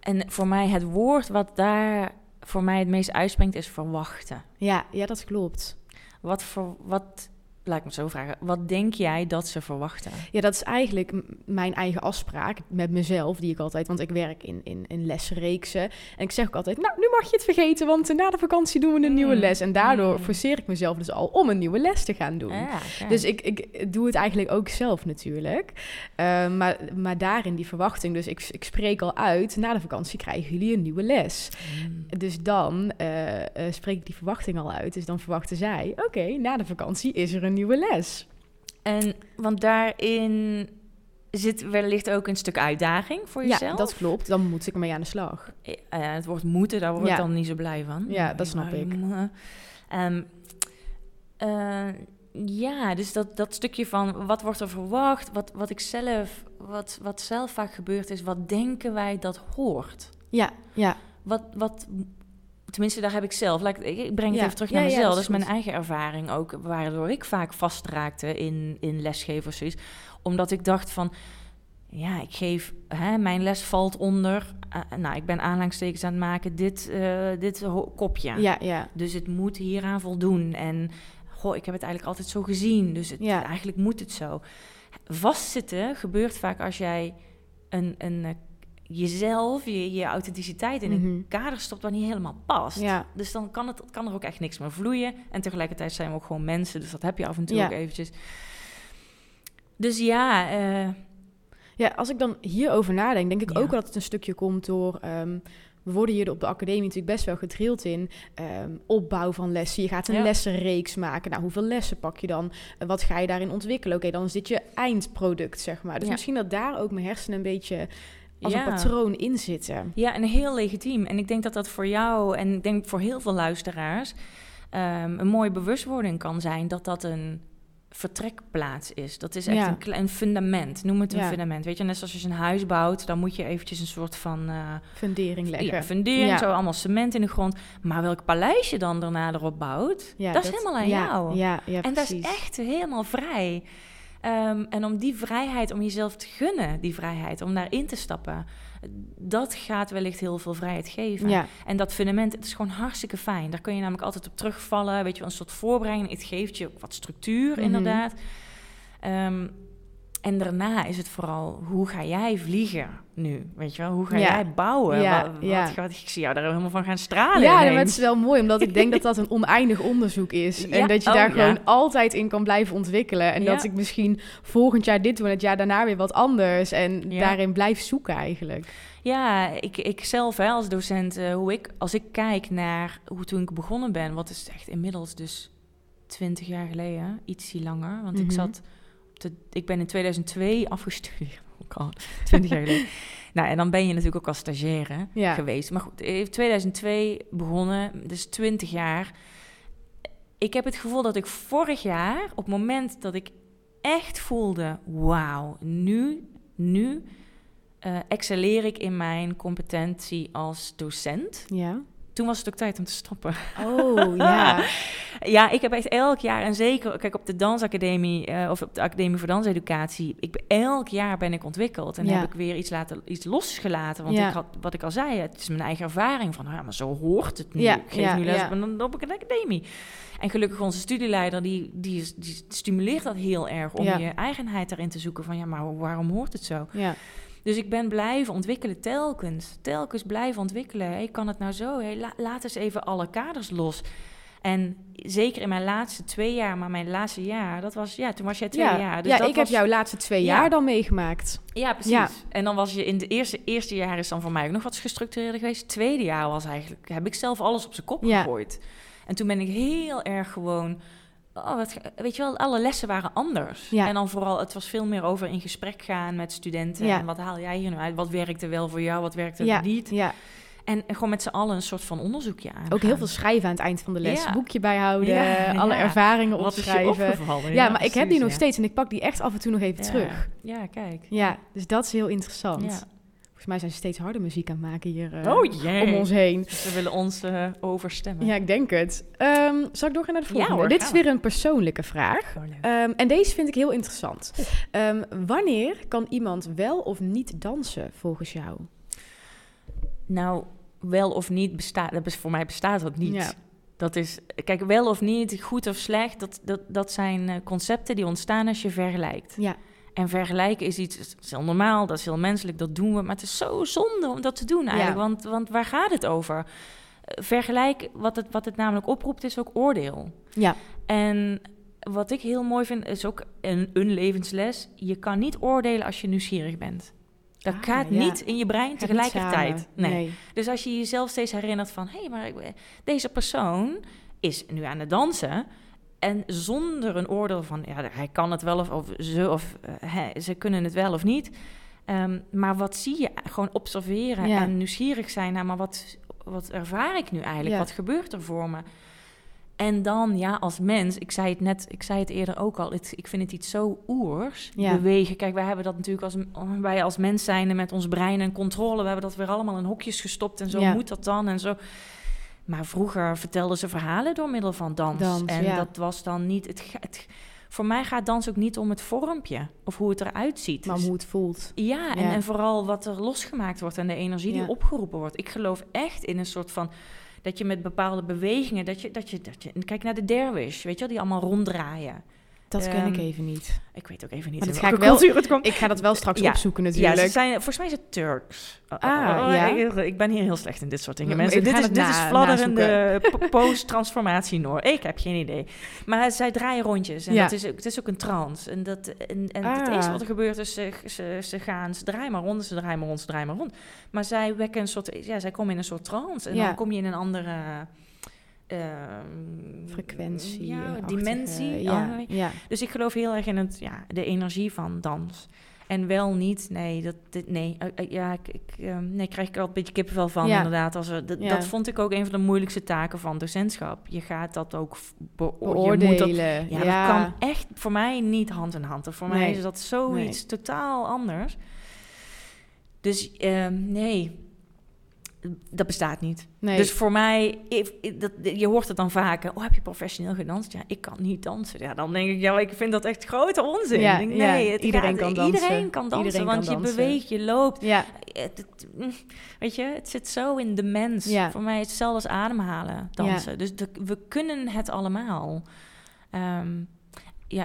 En voor mij het woord wat daar voor mij het meest uitspringt is verwachten. Ja, ja dat klopt. Wat, voor, wat laat ik me zo vragen. Wat denk jij dat ze verwachten? Ja, dat is eigenlijk mijn eigen afspraak met mezelf, die ik altijd, want ik werk in, in, in lesreeksen. En ik zeg ook altijd, nou, nu mag je het vergeten, want na de vakantie doen we een nieuwe mm. les. En daardoor mm. forceer ik mezelf dus al om een nieuwe les te gaan doen. Dus ik, ik doe het eigenlijk ook zelf natuurlijk. Uh, maar, maar daarin die verwachting, dus ik, ik spreek al uit, na de vakantie krijgen jullie een nieuwe les. Mm. Dus dan uh, uh, spreek ik die verwachting al uit. Dus dan verwachten zij, oké, na de vakantie is er een nieuwe les. En want daarin zit wellicht ook een stuk uitdaging voor jezelf. Ja, dat klopt. Dan moet ik ermee aan de slag. Uh, het woord moeten, daar word ik dan niet zo blij van. Ja, dat snap ik. Um, uh, ja, dus dat, dat stukje van wat wordt er verwacht, wat, wat ik zelf, wat, wat zelf vaak gebeurt is, wat denken wij dat hoort? Ja, ja. Wat, wat tenminste, daar heb ik zelf. Laat ik, ik breng het even terug naar mezelf. Ja, dat, is mijn eigen ervaring ook, waardoor ik vaak vastraakte in, in zoiets. Omdat ik dacht van, ja, ik geef, hè, mijn les valt onder. Uh, nou, ik ben aanhalingstekens aan het maken, dit, uh, dit kopje. Ja, ja. Dus het moet hieraan voldoen. En goh, ik heb het eigenlijk altijd zo gezien. Dus het, ja. eigenlijk moet het zo. Vastzitten gebeurt vaak als jij een, een eh, jezelf, je, je authenticiteit in een mhm. kader stopt wat niet helemaal past. Ja. Dus dan kan, het, kan er ook echt niks meer vloeien. En tegelijkertijd zijn we ook gewoon mensen, dus dat heb je af en toe ook eventjes. Dus ja... Uh, ja, als ik dan hierover nadenk, denk ik ook dat het een stukje komt door... Um, we worden hier op de academie natuurlijk best wel gedrild in um, opbouw van lessen. Je gaat een lessenreeks maken. Nou, hoeveel lessen pak je dan? wat ga je daarin ontwikkelen? Oké, dan is dit je eindproduct, zeg maar. Dus misschien dat daar ook mijn hersenen een beetje als een patroon in zitten. Ja, en heel legitiem. En ik denk dat dat voor jou en ik denk voor heel veel luisteraars um, een mooie bewustwording kan zijn dat dat een vertrekplaats is. Dat is echt Ja. een klein fundament. Noem het een Ja. fundament. Weet je, net zoals als je een huis bouwt, dan moet je eventjes een soort van eh, Fundering leggen. ja, fundering, zo allemaal cement in de grond. Maar welk paleis je dan daarna erop bouwt, dat, is helemaal aan jou. Ja, ja, en dat is precies. echt helemaal vrij. Ehm, en om die vrijheid, om jezelf te gunnen, die vrijheid, om daarin te stappen, dat gaat wellicht heel veel vrijheid geven. Ja, En dat fundament, het is gewoon hartstikke fijn. Daar kun je namelijk altijd op terugvallen. Weet je, wel, een soort voorbereiding. Het geeft je wat structuur, Mhm. inderdaad. Ehm, en daarna is het vooral, hoe ga jij vliegen nu? Weet je wel, hoe ga Ja. jij bouwen? Ja, Wat, ik zie jou daar helemaal van gaan stralen. ja maar het is wel mooi, omdat ik denk dat dat een oneindig onderzoek is. En dat je oh, daar ja. gewoon altijd in kan blijven ontwikkelen. En dat ik misschien volgend jaar dit doe en het jaar daarna weer wat anders. En daarin blijf zoeken eigenlijk. Ja, ik, ik zelf hè, als docent, eh, hoe ik, als ik kijk naar hoe toen ik begonnen ben, wat is echt inmiddels dus 20 jaar geleden, ietsie langer. Want ik Mhm. zat, ik ben in 2002 afgestudeerd, ook al 20 jaar geleden. Nou, en dan ben je natuurlijk ook als stagiaire Ja. geweest. Maar goed, in 2002 begonnen, dus 20 jaar. Ik heb het gevoel dat ik vorig jaar, op het moment dat ik echt voelde, wauw, nu, nu excelleer ik in mijn competentie als docent. Ja. Toen was het ook tijd om te stoppen. Oh, ja. Ja, ik heb echt elk jaar, en zeker, kijk, op de dansacademie, eh, of op de Academie voor Danseducatie, ik ben, elk jaar ben ik ontwikkeld. En Ja. heb ik weer iets, laten, iets losgelaten. Want Ja. ik had, wat ik al zei, het is mijn eigen ervaring van, ja, maar zo hoort het nu. Ja, ik geef ja, nu les ja. op, een, op een academie. En gelukkig onze studieleider, die, die, is- die stimuleert dat heel erg om je eigenheid daarin te zoeken. Van ja, maar waarom hoort het zo? ja. Dus ik ben blijven ontwikkelen, telkens. Telkens blijven ontwikkelen. Hey, kan het nou zo? Hey, la- laat eens even alle kaders los. En zeker in mijn laatste twee jaar, maar mijn laatste jaar, dat was, ja, toen was jij twee ja. jaar. Dus ja, dat ik was, heb jouw laatste twee Ja. jaar dan meegemaakt. Ja, precies. Ja. En dan was je in de eerste, eerste jaar is dan voor mij ook nog wat gestructureerder geweest. Het tweede jaar was eigenlijk, heb ik zelf alles op zijn kop gegooid. En toen ben ik heel erg gewoon, oh, wat, weet je wel, alle lessen waren anders. Ja. En dan vooral, het was veel meer over in gesprek gaan met studenten. Ja. En wat haal jij hier nu uit? Wat werkte wel voor jou? Wat werkte Ja, niet? ja. En gewoon met z'n allen een soort van onderzoekje aan. Ook heel veel schrijven aan het eind van de les. Ja. Boekje bijhouden, Ja, alle ja. ervaringen opschrijven. Ja, maar ik heb die nog steeds en ik pak die echt af en toe nog even terug. Ja, kijk. Ja, dus dat is heel interessant. Volgens mij zijn ze steeds harde muziek aan het maken hier eh, Oh jee. om ons heen. Ze willen ons eh, overstemmen. Ja, ik denk het. Ehm, zal ik doorgaan naar de Ja, volgende? hoor, Dit is we. weer een persoonlijke vraag. Oh. Ehm, en deze vind ik heel interessant. Ehm, wanneer kan iemand wel of niet dansen volgens jou? Nou, wel of niet bestaat, voor mij bestaat dat niet. Ja. Dat is, kijk, wel of niet, goed of slecht, dat, dat, dat zijn eh, concepten die ontstaan als je vergelijkt. Ja, En vergelijken is iets, dat is heel normaal, dat is heel menselijk, dat doen we. Maar het is zo zonde om dat te doen eigenlijk, Ja. want, want waar gaat het over? Vergelijk, wat het, wat het namelijk oproept, is ook oordeel. ja, En wat ik heel mooi vind, is ook een, een levensles. Je kan niet oordelen als je nieuwsgierig bent. Dat Ah, gaat ja. niet in je brein tegelijkertijd. Nee. Dus als je jezelf steeds herinnert van... hé, hey, maar ik- deze persoon is nu aan het dansen... en zonder een oordeel van... ja, hij kan het wel of, of ze of eh, hij- ze kunnen het wel of niet... Ehm, maar wat zie je? Gewoon observeren Ja. en nieuwsgierig zijn naar... maar wat, wat ervaar ik nu eigenlijk? Ja. Wat gebeurt er voor me? En dan, ja, als mens, ik zei het net, ik zei het eerder ook al, het, ik vind het iets zo oers, Ja. bewegen. Kijk, wij hebben dat natuurlijk als, wij als mens zijnde met ons brein en controle, we hebben dat weer allemaal in hokjes gestopt en zo moet dat dan en zo. Maar vroeger vertelden ze verhalen door middel van dans. Dans, en ja. dat was dan niet, het, voor mij gaat dans ook niet om het vormpje of hoe het eruit ziet. maar Dus- hoe het voelt. ja, en, Ja. en vooral wat er losgemaakt wordt en de energie Ja. die opgeroepen wordt. Ik geloof echt in een soort van dat je met bepaalde bewegingen, dat je, dat je, dat je kijk naar de dervish, weet je wel, die allemaal ronddraaien. Dat ken ik Ehm, even niet. Ik weet ook even niet Maar in dat ga ik wel- cultuur het komt. Ik ga dat wel straks Ja. opzoeken Ja, natuurlijk. ze zijn, volgens mij is het Turks. Oh, Ah, oh, oh, ja. ik, ik ben hier heel slecht in dit soort dingen. Mensen, dit is, het dit na- is fladderende post-transformatie Noor. Ik heb geen idee. Maar zij draaien rondjes en Ja. dat is, ook- het is ook een trance. En, dat, en, en het Ah. eerste wat er gebeurt is, ze, ze, ze gaan, ze draaien maar rond, ze draaien maar rond, ze draaien maar rond. Maar zij wekken een soort, ja, zij komen in een soort trance. En Ja. dan kom je in een andere... ehm, Frequentie. ja, eh, dimensie. Ja, ja. dus ik geloof heel erg in het, ja, de energie van dans. En wel niet, nee, dat, dit, nee, eh, eh, ja, ik, ik, eh, nee, krijg ik al een beetje kippenvel van, Ja. inderdaad. Als er, dat, Ja. dat vond ik ook een van de moeilijkste taken van docentschap. Je gaat dat ook v- beo- je moet dat- Beoordelen. ja, ja, dat kan echt voor mij niet hand in hand. Voor mij is dat zoiets totaal anders. Dus ehm, nee, dat bestaat niet. Nee. Dus voor mij, if- if- dat, je hoort het dan vaker. Oh, heb je professioneel gedanst? Ja, ik kan niet dansen. Ja, dan denk ik, ja, ik vind dat echt grote onzin. Ja, Ik nee, het iedereen gaat- kan dansen. Iedereen kan dansen, Iedereen want kan je dansen. beweegt, je loopt. ja, Het- het- mm, weet je, het zit zo in de mens. Ja. Voor mij is het hetzelfde als ademhalen, dansen. Dus de- we kunnen het allemaal. Ehm, ja,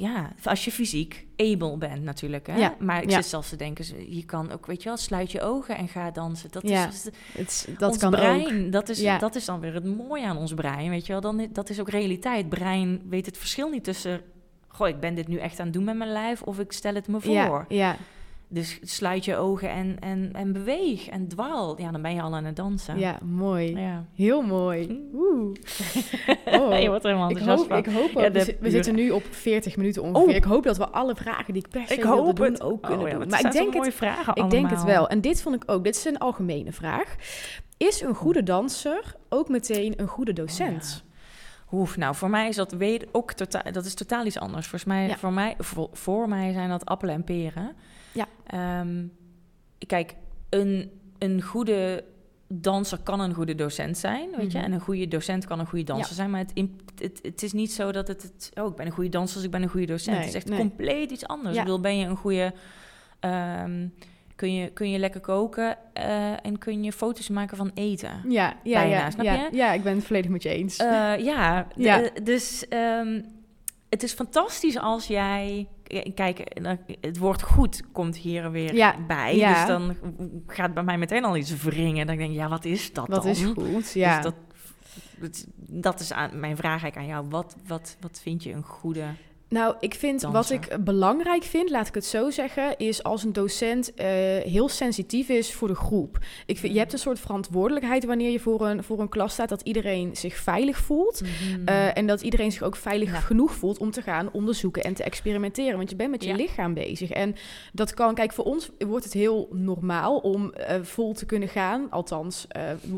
ja, als je fysiek able bent natuurlijk. Hè? Ja, Maar ik ja. zit zelfs te denken, je kan ook, weet je wel, sluit je ogen en ga dansen. Dat Ja, is het, dat ons kan brein. ook. Dat is, Ja. dat is dan weer het mooie aan ons brein, weet je wel. Dan, dat is ook realiteit. Brein weet het verschil niet tussen... Goh, ik ben dit nu echt aan het doen met mijn lijf of ik stel het me voor. Ja, Dus sluit je ogen en, en, en beweeg en dwaal. Ja, dan ben je al aan het dansen. ja, mooi. Ja. Heel mooi. Oeh. Oh. je wordt er helemaal Ik enthousiast hoop, van. ik hoop ook, Ja, we, de zitten nu op 40 minuten ongeveer. Oh. Ik hoop dat we alle vragen die ik per se Ik wilde doen het. ook kunnen Oh, ja, doen. Maar ik denk het, vragen ik denk het wel. En dit vond ik ook, dit is een algemene vraag. Is een goede danser ook meteen een goede docent? Oef, nou, voor mij is dat weet ook totaal, dat is totaal iets anders. Volgens mij, Ja. voor, mij voor, voor mij zijn dat appelen en peren. Ja. Ehm, kijk, een, een goede danser kan een goede docent zijn, weet je. Mhm. En een goede docent kan een goede danser Ja. zijn. Maar het, het, het is niet zo dat het, het... Oh, ik ben een goede danser, dus ik ben een goede docent. Nee, het is echt nee. compleet iets anders. Ja. Ik bedoel, ben je een goede... ehm, kun, je, kun je lekker koken eh, en kun je foto's maken van eten? Ja, ja, Bijna, ja, snap ja, je? ja, ik ben het volledig met je eens. Eh, ja, Ja. eh, dus ehm, het is fantastisch als jij... Kijk, het woord goed komt hier weer Ja, bij. ja. Dus dan gaat bij mij meteen al iets wringen. Dan denk ik, ja, wat is dat Wat dan? is goed, ja. Dus dat, dat, dat is aan, mijn vraag eigenlijk aan jou. Wat, wat, wat vind je een goede... Nou, ik vind wat ik belangrijk vind, laat ik het zo zeggen, is als een docent eh, heel sensitief is voor de groep. Ik vind, je hebt een soort verantwoordelijkheid wanneer je voor een, voor een klas staat, dat iedereen zich veilig voelt. eh, en dat iedereen zich ook veilig Ja. genoeg voelt om te gaan onderzoeken en te experimenteren. Want je bent met je Ja. lichaam bezig. En dat kan, kijk, voor ons wordt het heel normaal om eh, vol te kunnen gaan. Althans,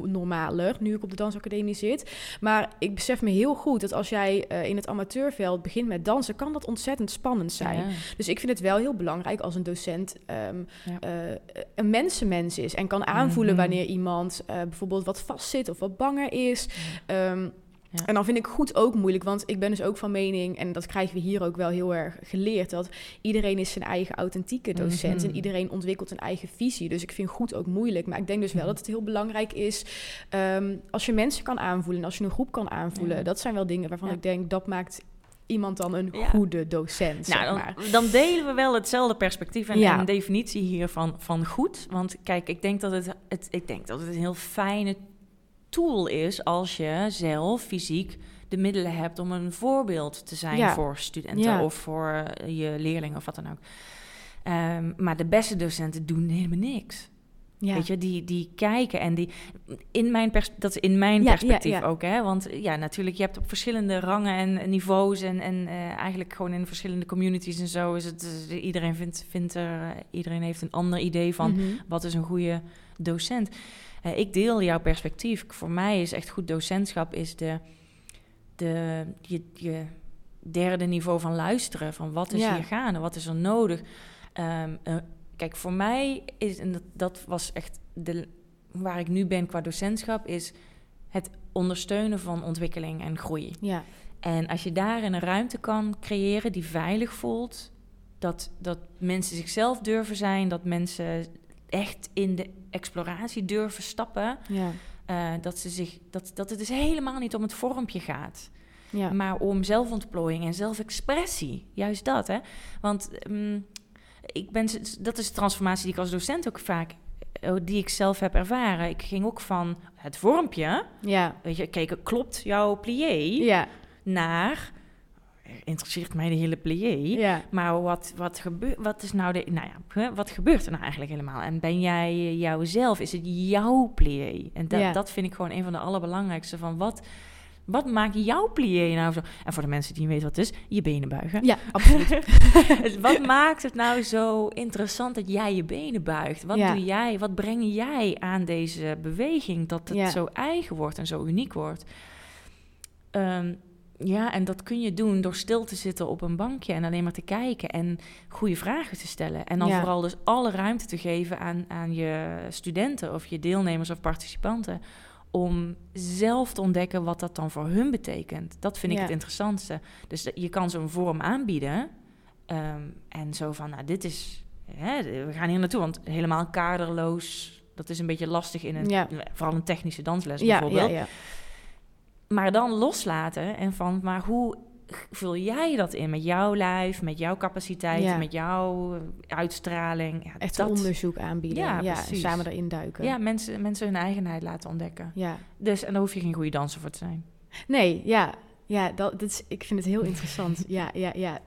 normaler, nu ik op de dansacademie zit. Maar ik besef me heel goed dat als jij in het amateurveld begint met dansen, kan dat ontzettend spannend zijn. Ja. Dus ik vind het wel heel belangrijk als een docent ehm, Ja. eh, een mensenmens is en kan aanvoelen Mhm. wanneer iemand eh, bijvoorbeeld wat vastzit of wat banger is. Ehm, Ja. En dan vind ik goed ook moeilijk, want ik ben dus ook van mening, en dat krijgen we hier ook wel heel erg geleerd, dat iedereen is zijn eigen authentieke docent Mhm. en iedereen ontwikkelt een eigen visie. Dus ik vind goed ook moeilijk, maar ik denk dus wel Mhm. dat het heel belangrijk is ehm, als je mensen kan aanvoelen, als je een groep kan aanvoelen. Ja. Dat zijn wel dingen waarvan Ja. ik denk, dat maakt iemand dan een Ja. goede docent, zeg Nou, maar. dan, dan delen we wel hetzelfde perspectief en, Ja. en een definitie hiervan van goed. Want kijk, ik denk dat het, het, ik denk dat het een heel fijne tool is als je zelf fysiek de middelen hebt om een voorbeeld te zijn Ja. voor studenten of voor eh, je leerlingen of wat dan ook. Ehm, maar de beste docenten doen helemaal niks. Ja. Weet je, die, die kijken en die. In mijn pers dat is in mijn Ja, perspectief ja, ook, hè? Want ja, natuurlijk, je hebt op verschillende rangen en niveaus en, en eh, eigenlijk gewoon in verschillende communities en zo is het. eh, iedereen vindt, vindt er, eh, iedereen heeft een ander idee van Mhm. wat is een goede docent. Ik deel jouw perspectief. Voor mij is echt goed docentschap is de, de je, je derde niveau van luisteren. Van wat is hier gaande, wat is er nodig. Ehm, eh, kijk, voor mij is, en dat, dat was echt de, waar ik nu ben qua docentschap, is het ondersteunen van ontwikkeling en groei. Ja. En als je daarin een ruimte kan creëren die veilig voelt, dat, dat mensen zichzelf durven zijn, dat mensen echt in de exploratie durven stappen, Ja. eh, dat, ze zich, dat, dat het dus helemaal niet om het vormpje gaat, Ja. maar om zelfontplooiing en zelfexpressie. Juist dat, hè? Want mm, ik ben, dat is de transformatie die ik als docent ook vaak, eh, die ik zelf heb ervaren. Ik ging ook van het vormpje, Ja. weet je, kijk, klopt jouw plié? Ja. naar interesseert mij de hele plié. Ja. Maar wat, wat, gebeurt, wat is nou de. Nou ja, wat gebeurt er nou eigenlijk helemaal? En ben jij jouzelf? Is het jouw plié? En dat, Ja. dat vind ik gewoon een van de allerbelangrijkste. Van wat, Wat maakt jouw plié nou zo? En voor de mensen die niet weten wat het is, je benen buigen. Ja, absoluut. wat maakt het nou zo interessant dat jij je benen buigt? Wat Ja. doe jij? Wat breng jij aan deze beweging dat het Ja. zo eigen wordt en zo uniek wordt? Ehm, ja, en dat kun je doen door stil te zitten op een bankje en alleen maar te kijken en goede vragen te stellen. En dan Ja. vooral dus alle ruimte te geven aan, aan je studenten of je deelnemers of participanten. Om zelf te ontdekken wat dat dan voor hun betekent. Dat vind ik Ja. het interessantste. Dus je kan zo'n vorm aanbieden. ehm, en zo van, nou, dit is. Hè, we gaan hier naartoe. Want helemaal kaderloos. Dat is een beetje lastig in een. Ja. Vooral een technische dansles ja, bijvoorbeeld. ja. Maar dan loslaten en van, maar hoe vul jij dat in met jouw lijf, met jouw capaciteit, Ja. met jouw uitstraling? Ja, Echt dat, onderzoek aanbieden. Ja, samen erin duiken. Ja, mensen, mensen hun eigenheid laten ontdekken. ja. Dus, en daar hoef je geen goede danser voor te zijn. Nee, ja. Ja, dat, dat is, ik vind het heel interessant. ja, ja, ja.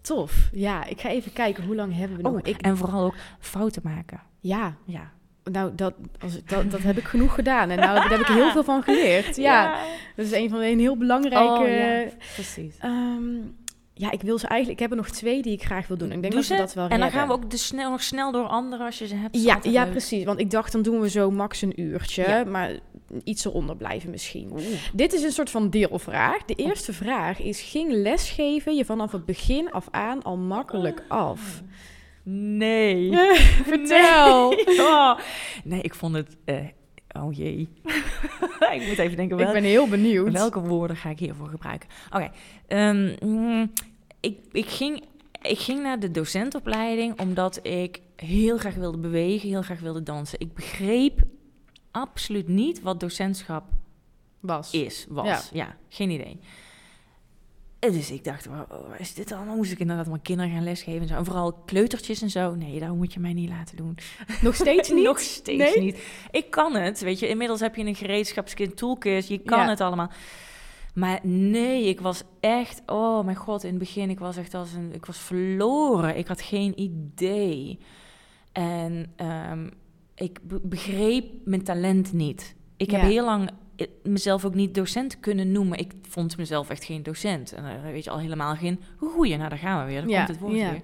Tof. Ja, ik ga even kijken hoe lang hebben we nog. Oh, ik, en vooral ook fouten maken. ja, Ja. Nou, dat, als, dat, dat heb ik genoeg gedaan. En nou, daar heb ik heel veel van geleerd. Ja, dat is een van de een heel belangrijke... Oh, ja. Precies. Ehm, ja, ik wil ze eigenlijk... Ik heb er nog twee die ik graag wil doen. Ik denk Doe dat we dat wel En dan gaan we ook de snel, nog snel door anderen als je ze hebt. Ja, ja, leuk. precies. Want ik dacht, dan doen we zo max een uurtje. Ja. Maar iets eronder blijven misschien. Oeh. Dit is een soort van deelvraag. De eerste vraag is: ging lesgeven je vanaf het begin af aan al makkelijk af? Nee. Vertel. Nee. Oh. Nee, ik vond het... eh, oh jee. ik moet even denken, Ik wel, ben heel benieuwd. welke woorden ga ik hiervoor gebruiken? Oké. ehm, mm, ik, ik, ging, ik ging naar de docentopleiding omdat ik heel graag wilde bewegen, heel graag wilde dansen. Ik begreep absoluut niet wat docentschap Was. is, was. Ja. Ja, geen idee. En Dus ik dacht, waar, waar is dit allemaal? Moest ik inderdaad mijn kinderen gaan lesgeven en zo. En vooral kleutertjes en zo. Nee, dat moet je mij niet laten doen. Nog steeds niet? Nog steeds Nee? niet. Ik kan het, weet je. Inmiddels heb je een gereedschapskit toolkit. Je kan Ja. het allemaal. Maar nee, ik was echt... Oh mijn god, in het begin, ik was echt als een... Ik was verloren. Ik had geen idee. En ehm, ik be- begreep mijn talent niet. Ik heb heel lang mezelf ook niet docent kunnen noemen. Ik vond mezelf echt geen docent. En eh, weet je, al helemaal geen goeie. Nou, daar gaan we weer. Ja, komt het woord ja. weer.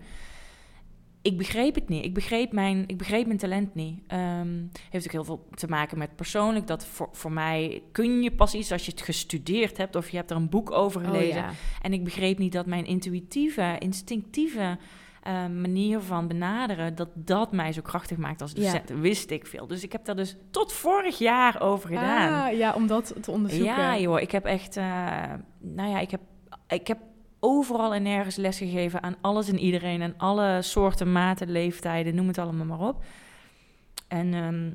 Ik begreep het niet. Ik begreep mijn, ik begreep mijn talent niet. Ehm, heeft ook heel veel te maken met persoonlijk. Dat voor, voor mij kun je pas iets als je het gestudeerd hebt... of je hebt er een boek over Oh, gelezen. ja. En ik begreep niet dat mijn intuïtieve, instinctieve eh, manier van benaderen, dat dat mij zo krachtig maakt als Ja. docent. Wist ik veel. Dus ik heb daar dus tot vorig jaar over gedaan. Ah, ja, om dat te onderzoeken. ja, joh, ik heb echt, eh, nou ja, ik heb, ik heb overal en nergens lesgegeven aan alles en iedereen en alle soorten, maten, leeftijden, noem het allemaal maar op. En ehm,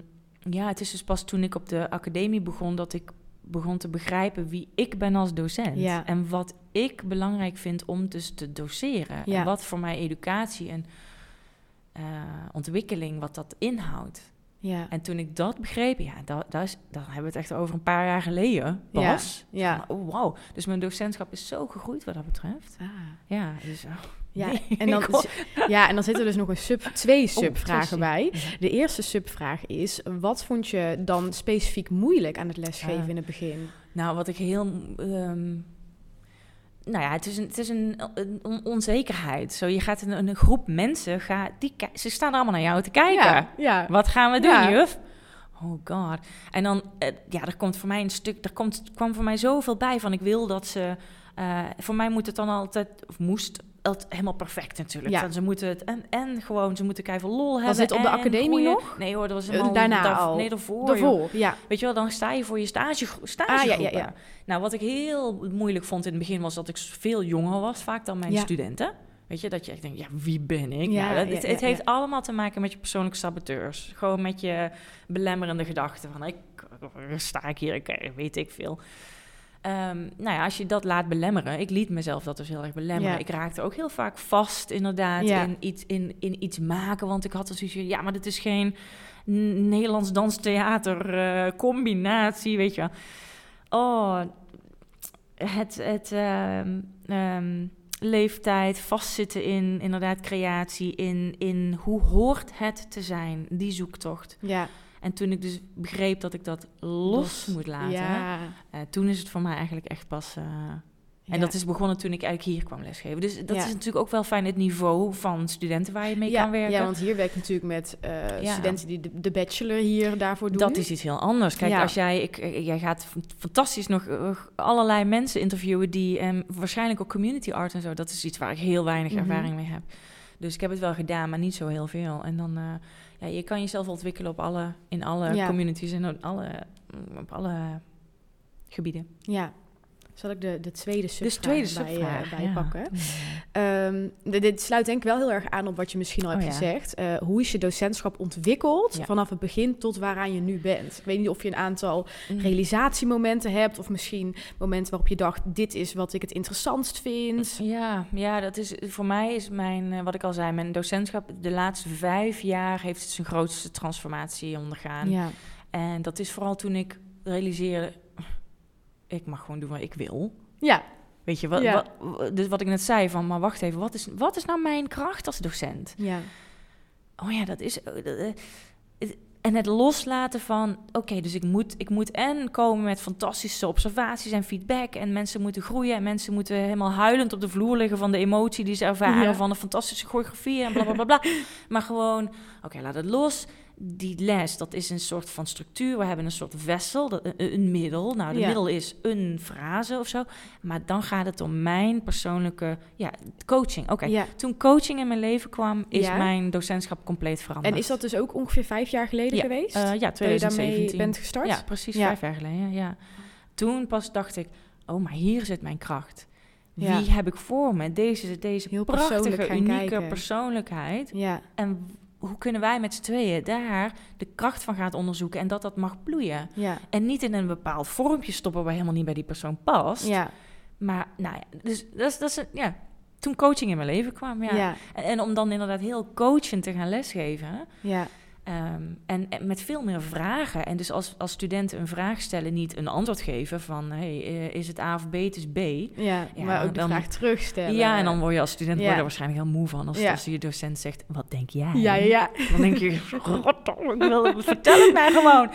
ja, het is dus pas toen ik op de academie begon dat ik begon te begrijpen wie ik ben als docent. Ja. En wat ik belangrijk vind om dus te doseren. Ja. En wat voor mij educatie en eh, ontwikkeling, wat dat inhoudt. Ja. En toen ik dat begreep, ja, dat, dat is, dan hebben we het echt over een paar jaar geleden pas. Ja. Van, Oh, wauw. Dus mijn docentschap is zo gegroeid wat dat betreft. Ah. Ja, dus... oh, Ja, nee, en dan, ja, en dan zitten er dus nog een sub, twee subvragen twee bij. De eerste subvraag is: wat vond je dan specifiek moeilijk aan het lesgeven Ja. in het begin? Nou, wat ik heel... ehm, nou ja, het is een, het is een, een on- onzekerheid. Zo, je gaat een, een groep mensen, ga, die, ze staan allemaal naar jou te kijken. Ja, ja. Wat gaan we doen, Ja. juf? Oh god. En dan, eh, ja, er komt voor mij een stuk, er komt, kwam voor mij zoveel bij van ik wil dat ze, eh, voor mij moet het dan altijd, of moest, het helemaal perfect natuurlijk. Ja. Dan ze moeten het, en, en gewoon, ze moeten keihard lol hebben. dit op de en academie goeie- nog? Nee hoor, dat was Eh, helemaal daarna daar- al? Nee, daarvoor. Daarvoor, ja. Weet je wel, dan sta je voor je stage, Ah, stagegroepen. ja, ja. Nou, wat ik heel moeilijk vond in het begin was dat ik veel jonger was, vaak dan mijn studenten. Weet je, dat je echt denkt, ja, wie ben ik? Ja, nou, dat, het heeft allemaal te maken met je persoonlijke saboteurs. Gewoon met je belemmerende gedachten van, ik sta ik hier, ik eh, weet ik veel. Ehm, nou ja, als je dat laat belemmeren, ik liet mezelf dat dus heel erg belemmeren. Ja. Ik raakte ook heel vaak vast, inderdaad, Ja. in, iets, in, in iets maken. Want ik had er zoiets van, ja, maar dit is geen Nederlands danstheater eh, combinatie, weet je wel. Oh, het, het ehm, ehm, leeftijd, vastzitten in inderdaad creatie, in, in hoe hoort het te zijn, die zoektocht. Ja, En toen ik dus begreep dat ik dat los, moet laten, Ja. eh, toen is het voor mij eigenlijk echt pas. eh, en dat is begonnen toen ik eigenlijk hier kwam lesgeven. Dus dat Ja. is natuurlijk ook wel fijn het niveau van studenten waar je mee ja, kan werken. Ja, want hier werk ik natuurlijk met eh, studenten die de, de bachelor hier daarvoor doen. Dat is iets heel anders. Kijk, als jij, ik, jij gaat fantastisch nog allerlei mensen interviewen die en waarschijnlijk ook community art en zo. Dat is iets waar ik heel weinig Mhm. ervaring mee heb. Dus ik heb het wel gedaan, maar niet zo heel veel. En dan, ja, je kan jezelf ontwikkelen op alle, in alle Ja. communities en op alle, op alle gebieden. Ja. Zal ik de, de tweede subvraag Dus tweede bij, eh, subvraag. bij ja. pakken? Ja. Ehm, dit- sluit denk ik wel heel erg aan op wat je misschien al hebt Oh ja. gezegd. Eh, hoe is je docentschap ontwikkeld vanaf het begin tot waaraan je nu bent? Ik weet niet of je een aantal Mm. realisatiemomenten hebt of misschien momenten waarop je dacht, dit is wat ik het interessantst vind. Ja, ja, dat is voor mij is mijn, eh, wat ik al zei, mijn docentschap de laatste vijf jaar heeft het zijn grootste transformatie ondergaan. Ja, En dat is vooral toen ik realiseerde, ik mag gewoon doen wat ik wil. ja, Weet je, wat, Ja. wat, dus wat ik net zei van, maar wacht even, wat is, wat is nou mijn kracht als docent? ja. Oh ja, dat is. eh, eh, en het loslaten van, oké, dus ik moet, ik moet en komen met fantastische observaties en feedback. En mensen moeten groeien en mensen moeten helemaal huilend op de vloer liggen van de emotie die ze ervaren. Ja. Van de fantastische choreografie en bla bla bla. bla. maar gewoon, oké, laat het los. Die les, dat is een soort van structuur. We hebben een soort vessel, dat, een, een middel. Nou, de Ja. middel is een frase of zo. Maar dan gaat het om mijn persoonlijke ja, coaching. Oké, ja. toen coaching in mijn leven kwam, is Ja. mijn docentschap compleet veranderd. En is dat dus ook ongeveer vijf jaar geleden geweest? Eh, ja, dat je daarmee 2017. bent gestart? Ja, precies vijf jaar geleden. Ja. Toen pas dacht ik, oh, maar hier zit mijn kracht. Ja. Wie heb ik voor me? Deze, deze Heel prachtige, unieke kijken. persoonlijkheid. Ja, En hoe kunnen wij met z'n tweeën daar de kracht van gaan onderzoeken en dat dat mag bloeien? ja, En niet in een bepaald vormpje stoppen waar helemaal niet bij die persoon past. ja, Maar, nou ja, dus dat is, dat is ja, toen coaching in mijn leven kwam, ja. ja, En, en om dan inderdaad heel coachend te gaan lesgeven. ja, Ehm, en, en met veel meer vragen. En dus als, als studenten een vraag stellen, niet een antwoord geven van... Hey, eh, is het A of B, het is B. ja, Ja, maar ook de dan- vraag terugstellen. Ja, en dan word je als student Ja. word je er waarschijnlijk heel moe van... als, Ja. als je docent zegt, wat denk jij? Ja, ja, ja. Dan denk je, "Goddomme, ik wil, vertel het mij gewoon.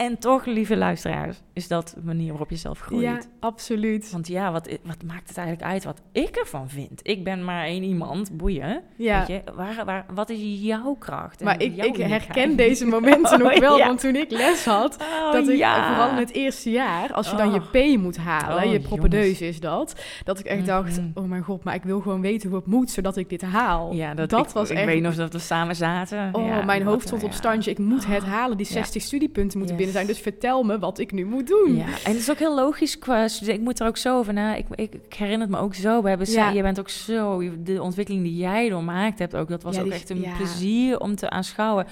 En toch, lieve luisteraars, is dat de manier waarop je zelf groeit. Ja, absoluut. Want ja, wat, wat maakt het eigenlijk uit wat ik ervan vind? Ik ben maar één iemand, boeien. Ja. Weet je, waar, waar, wat is jouw kracht? en Maar ik, ik herken deze momenten nog Oh, wel, ja. want toen ik les had, Oh, dat ik ja. vooral in het eerste jaar, als je dan Oh. je P moet halen, Oh, je propedeuse is dat, dat ik echt dacht, oh mijn god, maar ik wil gewoon weten hoe het moet, zodat ik dit haal. Ja, dat, dat ik, was ik echt... weet nog dat we samen zaten. Oh, mijn hoofd stond op standje. Ik moet het halen. Die Ja. 60 studiepunten moeten Yes. Zijn. Dus vertel me wat ik nu moet doen. Ja, en het is ook heel logisch. Qua, ik moet er ook zo over na. Ik, ik, ik herinner het me ook zo. We hebben Ja. Je bent ook zo... De ontwikkeling die jij doormaakt hebt ook... Dat was Ja, ook die- echt een ja. plezier om te aanschouwen.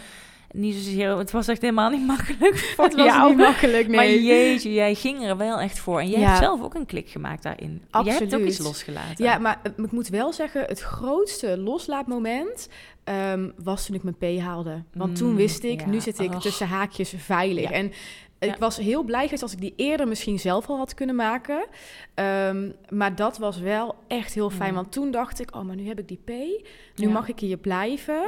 Niet zozeer... Het was echt helemaal niet makkelijk voor Het was jou. niet makkelijk, nee. Maar jeetje, jij ging er wel echt voor. En jij Ja. hebt zelf ook een klik gemaakt daarin. Jij hebt ook Absoluut. iets losgelaten. Ja, maar eh, ik moet wel zeggen, het grootste loslaatmoment ehm, was toen ik mijn P haalde. Want toen Mm, wist ik, ja. nu zit ik Och. tussen haakjes veilig. Ja. En ik was heel blij geweest als ik die eerder misschien zelf al had kunnen maken. Ehm, maar dat was wel echt heel fijn. Ja. Want toen dacht ik, oh, maar nu heb ik die P. Nu mag ik hier blijven.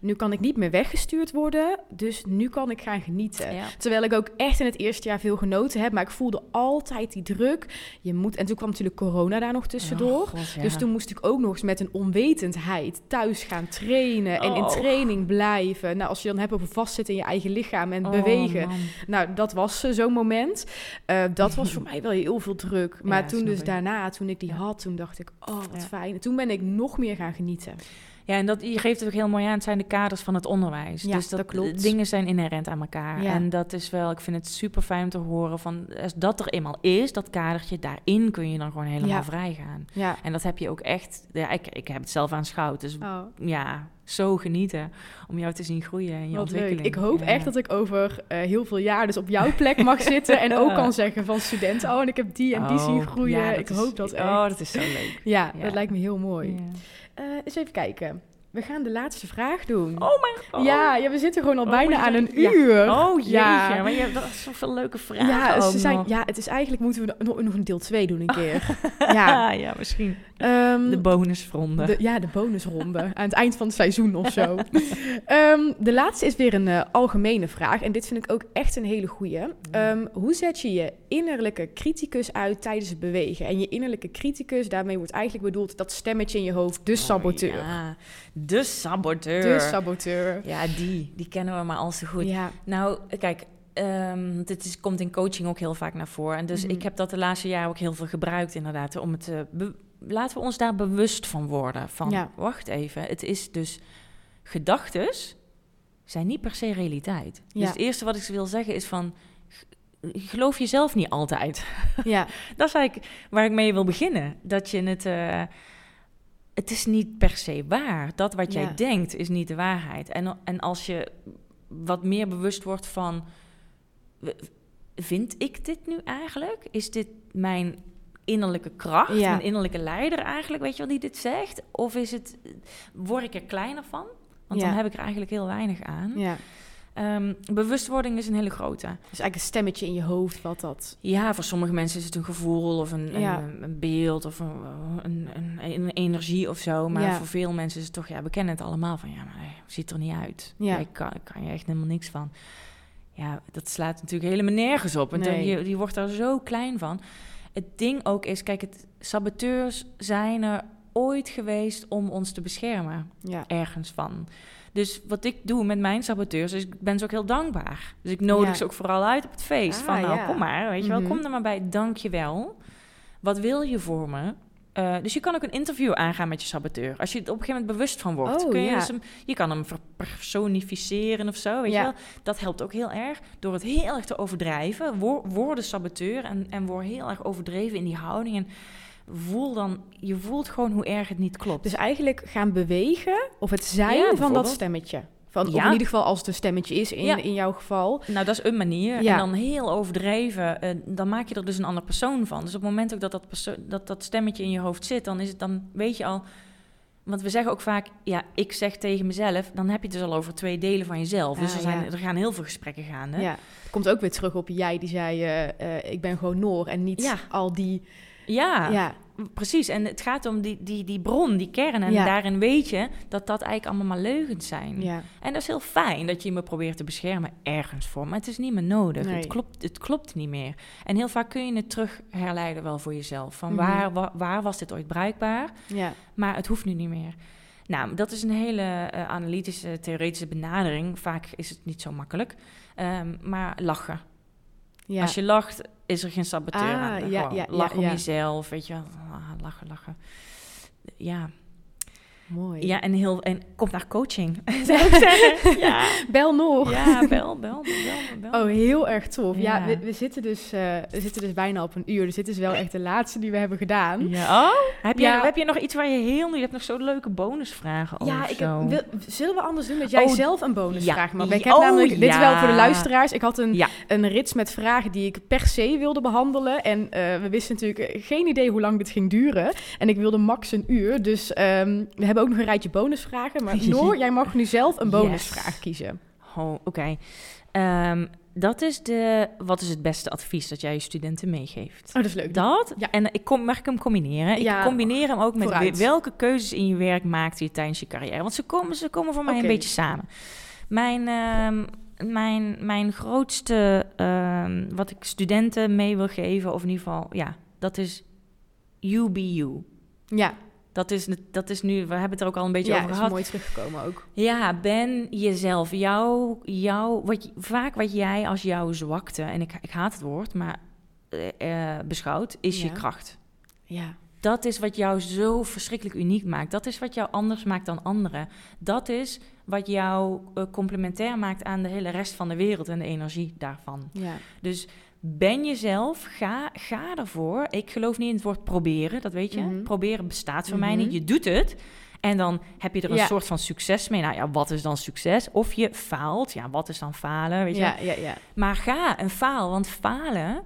Nu kan ik niet meer weggestuurd worden. Dus nu kan ik gaan genieten. Terwijl ik ook echt in het eerste jaar veel genoten heb. Maar ik voelde altijd die druk. Je moet, en toen kwam natuurlijk corona daar nog tussendoor. Oh, God. Dus toen moest ik ook nog eens met een onwetendheid thuis gaan trainen. En in Oh. training blijven. Nou, als je dan hebt over vastzitten in je eigen lichaam en Oh, bewegen. man. Nou, dat was eh, zo'n moment. Eh, dat was voor mij wel heel veel druk. Maar Ja, toen dus ik. daarna, toen ik die had, toen dacht ik, oh, wat fijn. En toen ben ik nog meer gaan genieten. Ja, en dat, je geeft het ook heel mooi aan. Het zijn de kaders van het onderwijs. Ja, dus dat klopt. Dingen zijn inherent aan elkaar. Ja. En dat is wel, ik vind het super fijn om te horen van als dat er eenmaal is, dat kadertje, daarin kun je dan gewoon helemaal Ja. vrij gaan. Ja. En dat heb je ook echt. Ja, ik, ik heb het zelf aanschouwd. Dus Oh. ja, zo genieten om jou te zien groeien en je Wat leuk. ontwikkeling. Ik hoop Ja. echt dat ik over eh, heel veel jaar dus op jouw plek mag zitten. En ook kan zeggen van studenten, oh, en ik heb die en die zien Oh, groeien. ja, ik is- hoop dat echt. Oh, dat is zo leuk. ja, Ja. dat lijkt me heel mooi. Eh, eens even kijken. We gaan de laatste vraag doen. Oh mijn god. Ja, ja, we zitten gewoon al Oh, bijna aan een ja. uur. Oh jeetje, Ja. maar je hebt dat zoveel leuke vragen Ja, ze zijn, ja, het is eigenlijk moeten we nog, nog een deel 2 doen een keer. ja. ja, misschien. Ehm, De bonusronde. de, ja, de bonusronde. aan het eind van het seizoen of zo. Ehm, de laatste is weer een eh, algemene vraag. En dit vind ik ook echt een hele goeie. Ehm, hoe zet je je innerlijke criticus uit tijdens het bewegen? En je innerlijke criticus, daarmee wordt eigenlijk bedoeld dat stemmetje in je hoofd, de saboteur. Oh, ja. De saboteur. De saboteur. ja, die. Die kennen we maar al zo goed. Ja, Nou, kijk, ehm, dit is, komt in coaching ook heel vaak naar voren. En dus Mhm. ik heb dat de laatste jaren ook heel veel gebruikt, inderdaad. Om het, be- laten we ons daar bewust van worden. Van, Ja. wacht even, het is dus... Gedachtes zijn niet per se realiteit. Ja. Dus het eerste wat ik wil zeggen is van... Geloof jezelf niet altijd. ja, Dat is eigenlijk waar ik mee wil beginnen. Dat je het... eh, het is niet per se waar. Dat wat jij Ja. denkt is niet de waarheid. En, en als je wat meer bewust wordt van... Vind ik dit nu eigenlijk? Is dit mijn innerlijke kracht, Ja. mijn innerlijke leider eigenlijk, weet je wel, die dit zegt? Of is het, word ik er kleiner van? Want Ja. dan heb ik er eigenlijk heel weinig aan. ja. Ehm, bewustwording is een hele grote. Dus eigenlijk een stemmetje in je hoofd wat dat... Ja, voor sommige mensen is het een gevoel of een, Ja. een, een beeld of een, een, een, een energie of zo. Maar voor veel mensen is het toch, ja, we kennen het allemaal van, ja, maar hij ziet er niet uit. Ja. Ik kan, kan je echt helemaal niks van. Ja, dat slaat natuurlijk helemaal nergens op. En dan- Nee. je, je wordt daar zo klein van. Het ding ook is, kijk, het, saboteurs zijn er ooit geweest om ons te beschermen Ja, ergens van. Dus wat ik doe met mijn saboteurs, is ik ben ze ook heel dankbaar. Dus ik nodig Ja. ze ook vooral uit op het feest. Ah, van nou, ja. kom maar, weet je wel, Mhm. kom er maar bij, dank je wel. Wat wil je voor me? Eh, dus je kan ook een interview aangaan met je saboteur. Als je er op een gegeven moment bewust van wordt. Oh, kun je, ja. dus hem, je kan hem verpersonificeren of zo, weet Ja. je wel. Dat helpt ook heel erg. Door het heel erg te overdrijven. Wo- Word de saboteur en, en word heel erg overdreven in die houding. En voel dan, je voelt gewoon hoe erg het niet klopt. dus eigenlijk gaan bewegen of het zijn Ja, van dat stemmetje. Van, Of Ja. in ieder geval als het een stemmetje is in, Ja. in jouw geval. Nou, dat is een manier. Ja. En dan heel overdreven, eh, dan maak je er dus een ander persoon van. Dus op het moment ook dat dat, dat dat stemmetje in je hoofd zit, dan, is het, dan weet je al... Want we zeggen ook vaak, ja, ik zeg tegen mezelf... dan heb je het dus al over twee delen van jezelf. Dus Ah, er, zijn, ja. er gaan heel veel gesprekken gaande. Ja. Het komt ook weer terug op jij die zei, eh, ik ben gewoon Noor en niet Ja. al die... Ja, Ja, precies. En het gaat om die, die, die bron, die kern. En Ja. daarin weet je dat dat eigenlijk allemaal maar leugens zijn. ja. En dat is heel fijn dat je me probeert te beschermen ergens voor. Maar het is niet meer nodig. Nee. Het, klopt, het klopt niet meer. En heel vaak kun je het terug herleiden wel voor jezelf. Van Mhm. waar, wa- waar was dit ooit bruikbaar? ja. Maar het hoeft nu niet meer. Nou, dat is een hele eh, analytische, theoretische benadering. Vaak is het niet zo makkelijk. Ehm, maar lachen. ja. Als je lacht, is er geen saboteur Ah, aan. ja, ja, lach om jezelf, weet je wel. Ah, lachen, lachen. Ja, Mooi. ja en, heel, en kom naar coaching, zou ik zeggen. Ja, Bel Noor. ja bel, bel, bel, bel. Oh, heel erg tof. Ja, Ja. we, we, zitten dus, eh, we zitten dus bijna op een uur. Dus dit is wel echt de laatste die we hebben gedaan. Ja. Oh, heb, je, Ja. heb je nog iets waar je heel... Je hebt nog zo'n leuke bonusvragen over Ja, ik zo. heb, wil, zullen we anders doen dat jij Oh, zelf een bonusvraag mag? Ik Ja, heb oh, namelijk, dit is wel voor de luisteraars. Ik had een, een rits met vragen die ik per se wilde behandelen. En eh, we wisten natuurlijk geen idee hoe lang dit ging duren. En ik wilde max een uur. Dus ehm, we hebben ook nog een rijtje bonusvragen. Maar Noor, jij mag nu zelf een Yes. bonusvraag kiezen. Oh, oké. Ehm, dat is de... Wat is het beste advies dat jij je studenten meegeeft? Oh, dat is leuk. Dat? Ja. En ik kom, mag ik hem combineren? Ja, ik combineer hem ook met vooruit. welke keuzes in je werk maakte je tijdens je carrière. Want ze komen, ze komen voor mij een beetje samen. Mijn, ehm, mijn, mijn grootste, ehm, wat ik studenten mee wil geven, of in ieder geval, ja, dat is you be you. Ja, Dat is, dat is nu, we hebben het er ook al een beetje ja over is gehad. mooi teruggekomen ook. Ja, ben jezelf. Jouw, jouw, wat, vaak wat jij als jouw zwakte, en ik, ik haat het woord, maar eh, beschouwt, is je Ja. kracht. Ja, Dat is wat jou zo verschrikkelijk uniek maakt. Dat is wat jou anders maakt dan anderen. Dat is wat jou eh, complementair maakt aan de hele rest van de wereld en de energie daarvan. ja. Dus ben jezelf, ga, ga ervoor. Ik geloof niet in het woord proberen, dat weet je. Mhm. Proberen bestaat voor mij Mhm. niet. Je doet het. En dan heb je er een Ja. soort van succes mee. Nou ja, wat is dan succes? Of je faalt. Ja, wat is dan falen? Weet je? Ja, ja, ja. Maar ga en faal, want falen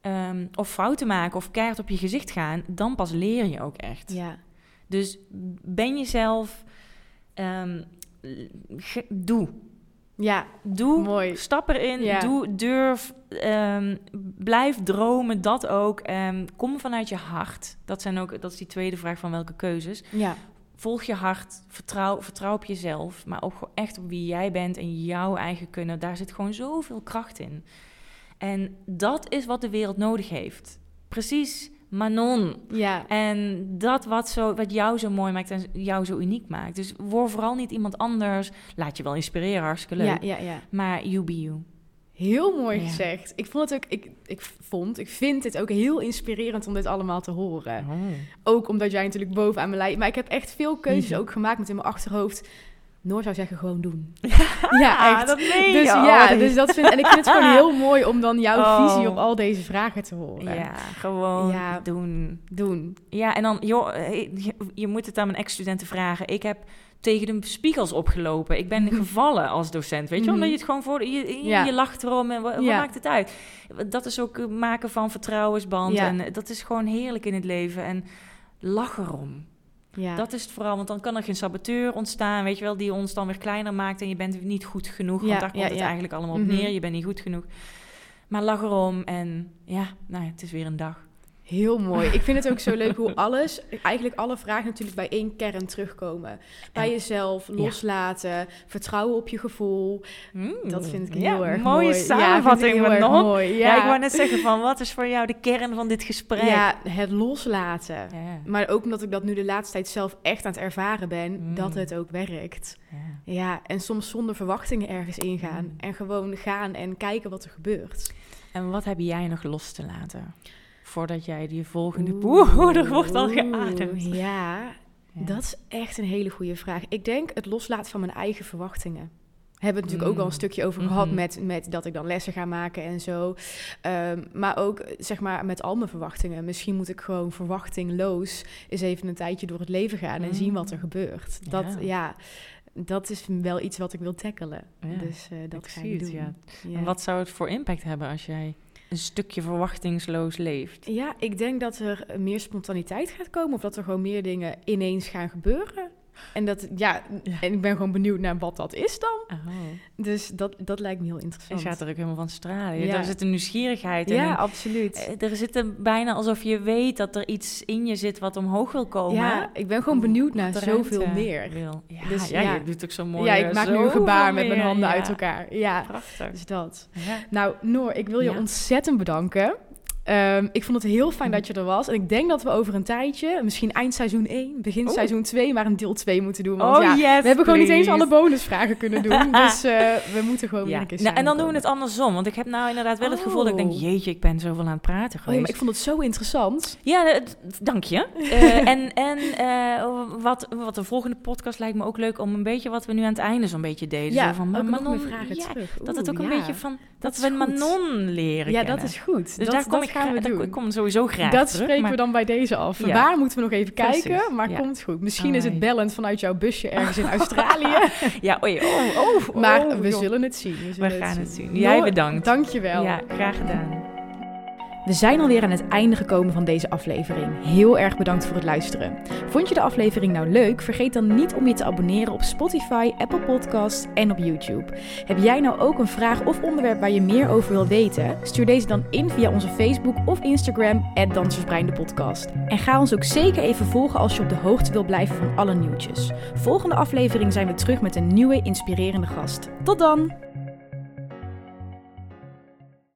ehm, of fouten maken of keihard op je gezicht gaan, dan pas leer je ook echt. ja. Dus ben jezelf, ehm, doe. Ja, Doe, mooi. stap erin, Ja. doe, durf, ehm, blijf dromen, dat ook. Ehm, kom vanuit je hart. Dat, zijn ook, dat is die tweede vraag van welke keuzes. Ja, Volg je hart, vertrouw, vertrouw op jezelf, maar ook echt op wie jij bent en jouw eigen kunnen. Daar zit gewoon zoveel kracht in. En dat is wat de wereld nodig heeft. Precies, Manon. ja. En dat wat, zo, wat jou zo mooi maakt en jou zo uniek maakt. Dus word vooral niet iemand anders. Laat je wel inspireren, hartstikke leuk. Ja, ja, ja. Maar you be you. Heel mooi Ja. gezegd. Ik vond het ook, ik, ik vond, ik vind het ook heel inspirerend om dit allemaal te horen. Ook omdat jij natuurlijk bovenaan me lijkt. Maar ik heb echt veel keuzes ook gemaakt met in mijn achterhoofd. Noor zou zeggen gewoon doen. Ja, echt. dat meen Dus ja, dus dat vind, en ik vind het gewoon heel mooi om dan jouw Oh. visie op al deze vragen te horen. Ja, gewoon Ja. doen. Doen. Ja, en dan, joh, eh, je, je moet het aan mijn ex-studenten vragen. Ik heb tegen de spiegels opgelopen. Ik ben gevallen als docent, weet je wel? Mhm. Omdat je het gewoon voor... Je, je, Ja. lacht erom en wat, wat Ja. maakt het uit? Dat is ook maken van vertrouwensband. Ja. En eh, dat is gewoon heerlijk in het leven. En lach erom. Ja. Dat is het vooral, want dan kan er geen saboteur ontstaan, weet je wel, die ons dan weer kleiner maakt en je bent niet goed genoeg. Ja, want daar komt ja, het eigenlijk allemaal op Mhm. neer. Je bent niet goed genoeg. Maar lach erom en ja, nou, ja, het is weer een dag. Heel mooi. Ik vind het ook zo leuk hoe alles, eigenlijk alle vragen natuurlijk bij één kern terugkomen. Bij En- jezelf, Ja. loslaten, vertrouwen op je gevoel. Mm, Dat vind ik ja, heel erg mooie mooi. samenvatting, ja, Manon. mooi. Ja. Ja. ik wou net zeggen van, wat is voor jou de kern van dit gesprek? Ja, het loslaten. Ja, Maar ook omdat ik dat nu de laatste tijd zelf echt aan het ervaren ben, Mm. dat het ook werkt. ja. Ja, en soms zonder verwachtingen ergens ingaan. Mm. En gewoon gaan en kijken wat er gebeurt. En wat heb jij nog los te laten? Voordat jij die volgende... Oeh, er wordt al geademd. Ja, Ja. dat is echt een hele goede vraag. Ik denk het loslaten van mijn eigen verwachtingen. Hebben we het natuurlijk ook al een Mm. stukje over gehad Mhm. met, met dat ik dan lessen ga maken en zo. Ehm, maar ook zeg maar met al mijn verwachtingen. Misschien moet ik gewoon verwachtingloos eens even een tijdje door het leven gaan en zien wat er Mm. gebeurt. Ja. Dat, ja, dat is wel iets wat ik wil tackelen. Ja, dus eh, dat ga ik doen. Ja. En wat zou het voor impact hebben als jij een stukje verwachtingsloos leeft? Ja, ik denk dat er meer spontaniteit gaat komen. Of dat er gewoon meer dingen ineens gaan gebeuren. En dat, ja, en ik ben gewoon benieuwd naar wat dat is dan. Oh. Dus dat, dat lijkt me heel Je interessant. gaat er ook helemaal van stralen. Ja. Er zit een nieuwsgierigheid in. ja, absoluut. eh, Er zit een, bijna alsof je weet dat er iets in je zit wat omhoog wil komen. Ja, ik ben gewoon benieuwd naar zoveel meer. Wil. Ja, Dus ja, ja. je doet ook zo mooi. ja, ik eh, maak nu een gebaar met mijn handen uit elkaar. Ja, Prachtig. dus dat. Nou, Noor, ik wil je ontzettend bedanken. Ehm, ik vond het heel fijn dat je er was. En ik denk dat we over een tijdje, misschien eind seizoen 1, begin Oeh. seizoen 2, maar een deel 2 moeten doen. Want Oh, ja, yes, we hebben gewoon niet eens alle bonusvragen kunnen doen. dus eh, we moeten gewoon weer Ja. een keer Nou, en dan doen we het andersom. Want ik heb nou inderdaad wel het gevoel dat ik denk... Oh. jeetje, ik ben zoveel aan het praten Oh ja, geweest. maar ik vond het zo interessant. Ja, eh, dank je. Eh, en en wat, wat de volgende podcast lijkt me ook leuk... om een beetje wat we nu aan het einde zo'n beetje deden. Ja, zo van, ook maar nog meer Manon, vragen terug. Dat het ook een beetje van... Dat, we goed. Manon leren Ja, kennen. dat is goed. Dus dat, daar kom ik, gaan we doen. ik kom sowieso graag dat terug. spreken maar- we dan bij deze af. Ja. Waar moeten we nog even Precies, kijken? Maar ja. komt goed. Misschien is het bellend vanuit jouw busje ergens in Australië. Ja, oei, oh, oh, maar oh, we zullen het zien. We, gaan het zien. Jij bedankt. Dankjewel. Ja, graag gedaan. We zijn alweer aan het einde gekomen van deze aflevering. Heel erg bedankt voor het luisteren. Vond je de aflevering nou leuk? Vergeet dan niet om je te abonneren op Spotify, Apple Podcasts en op YouTube. Heb jij nou ook een vraag of onderwerp waar je meer over wil weten? Stuur deze dan in via onze Facebook of Instagram, Dansersbrein podcast. En ga ons ook zeker even volgen als je op de hoogte wil blijven van alle nieuwtjes. Volgende aflevering zijn we terug met een nieuwe inspirerende gast. Tot dan!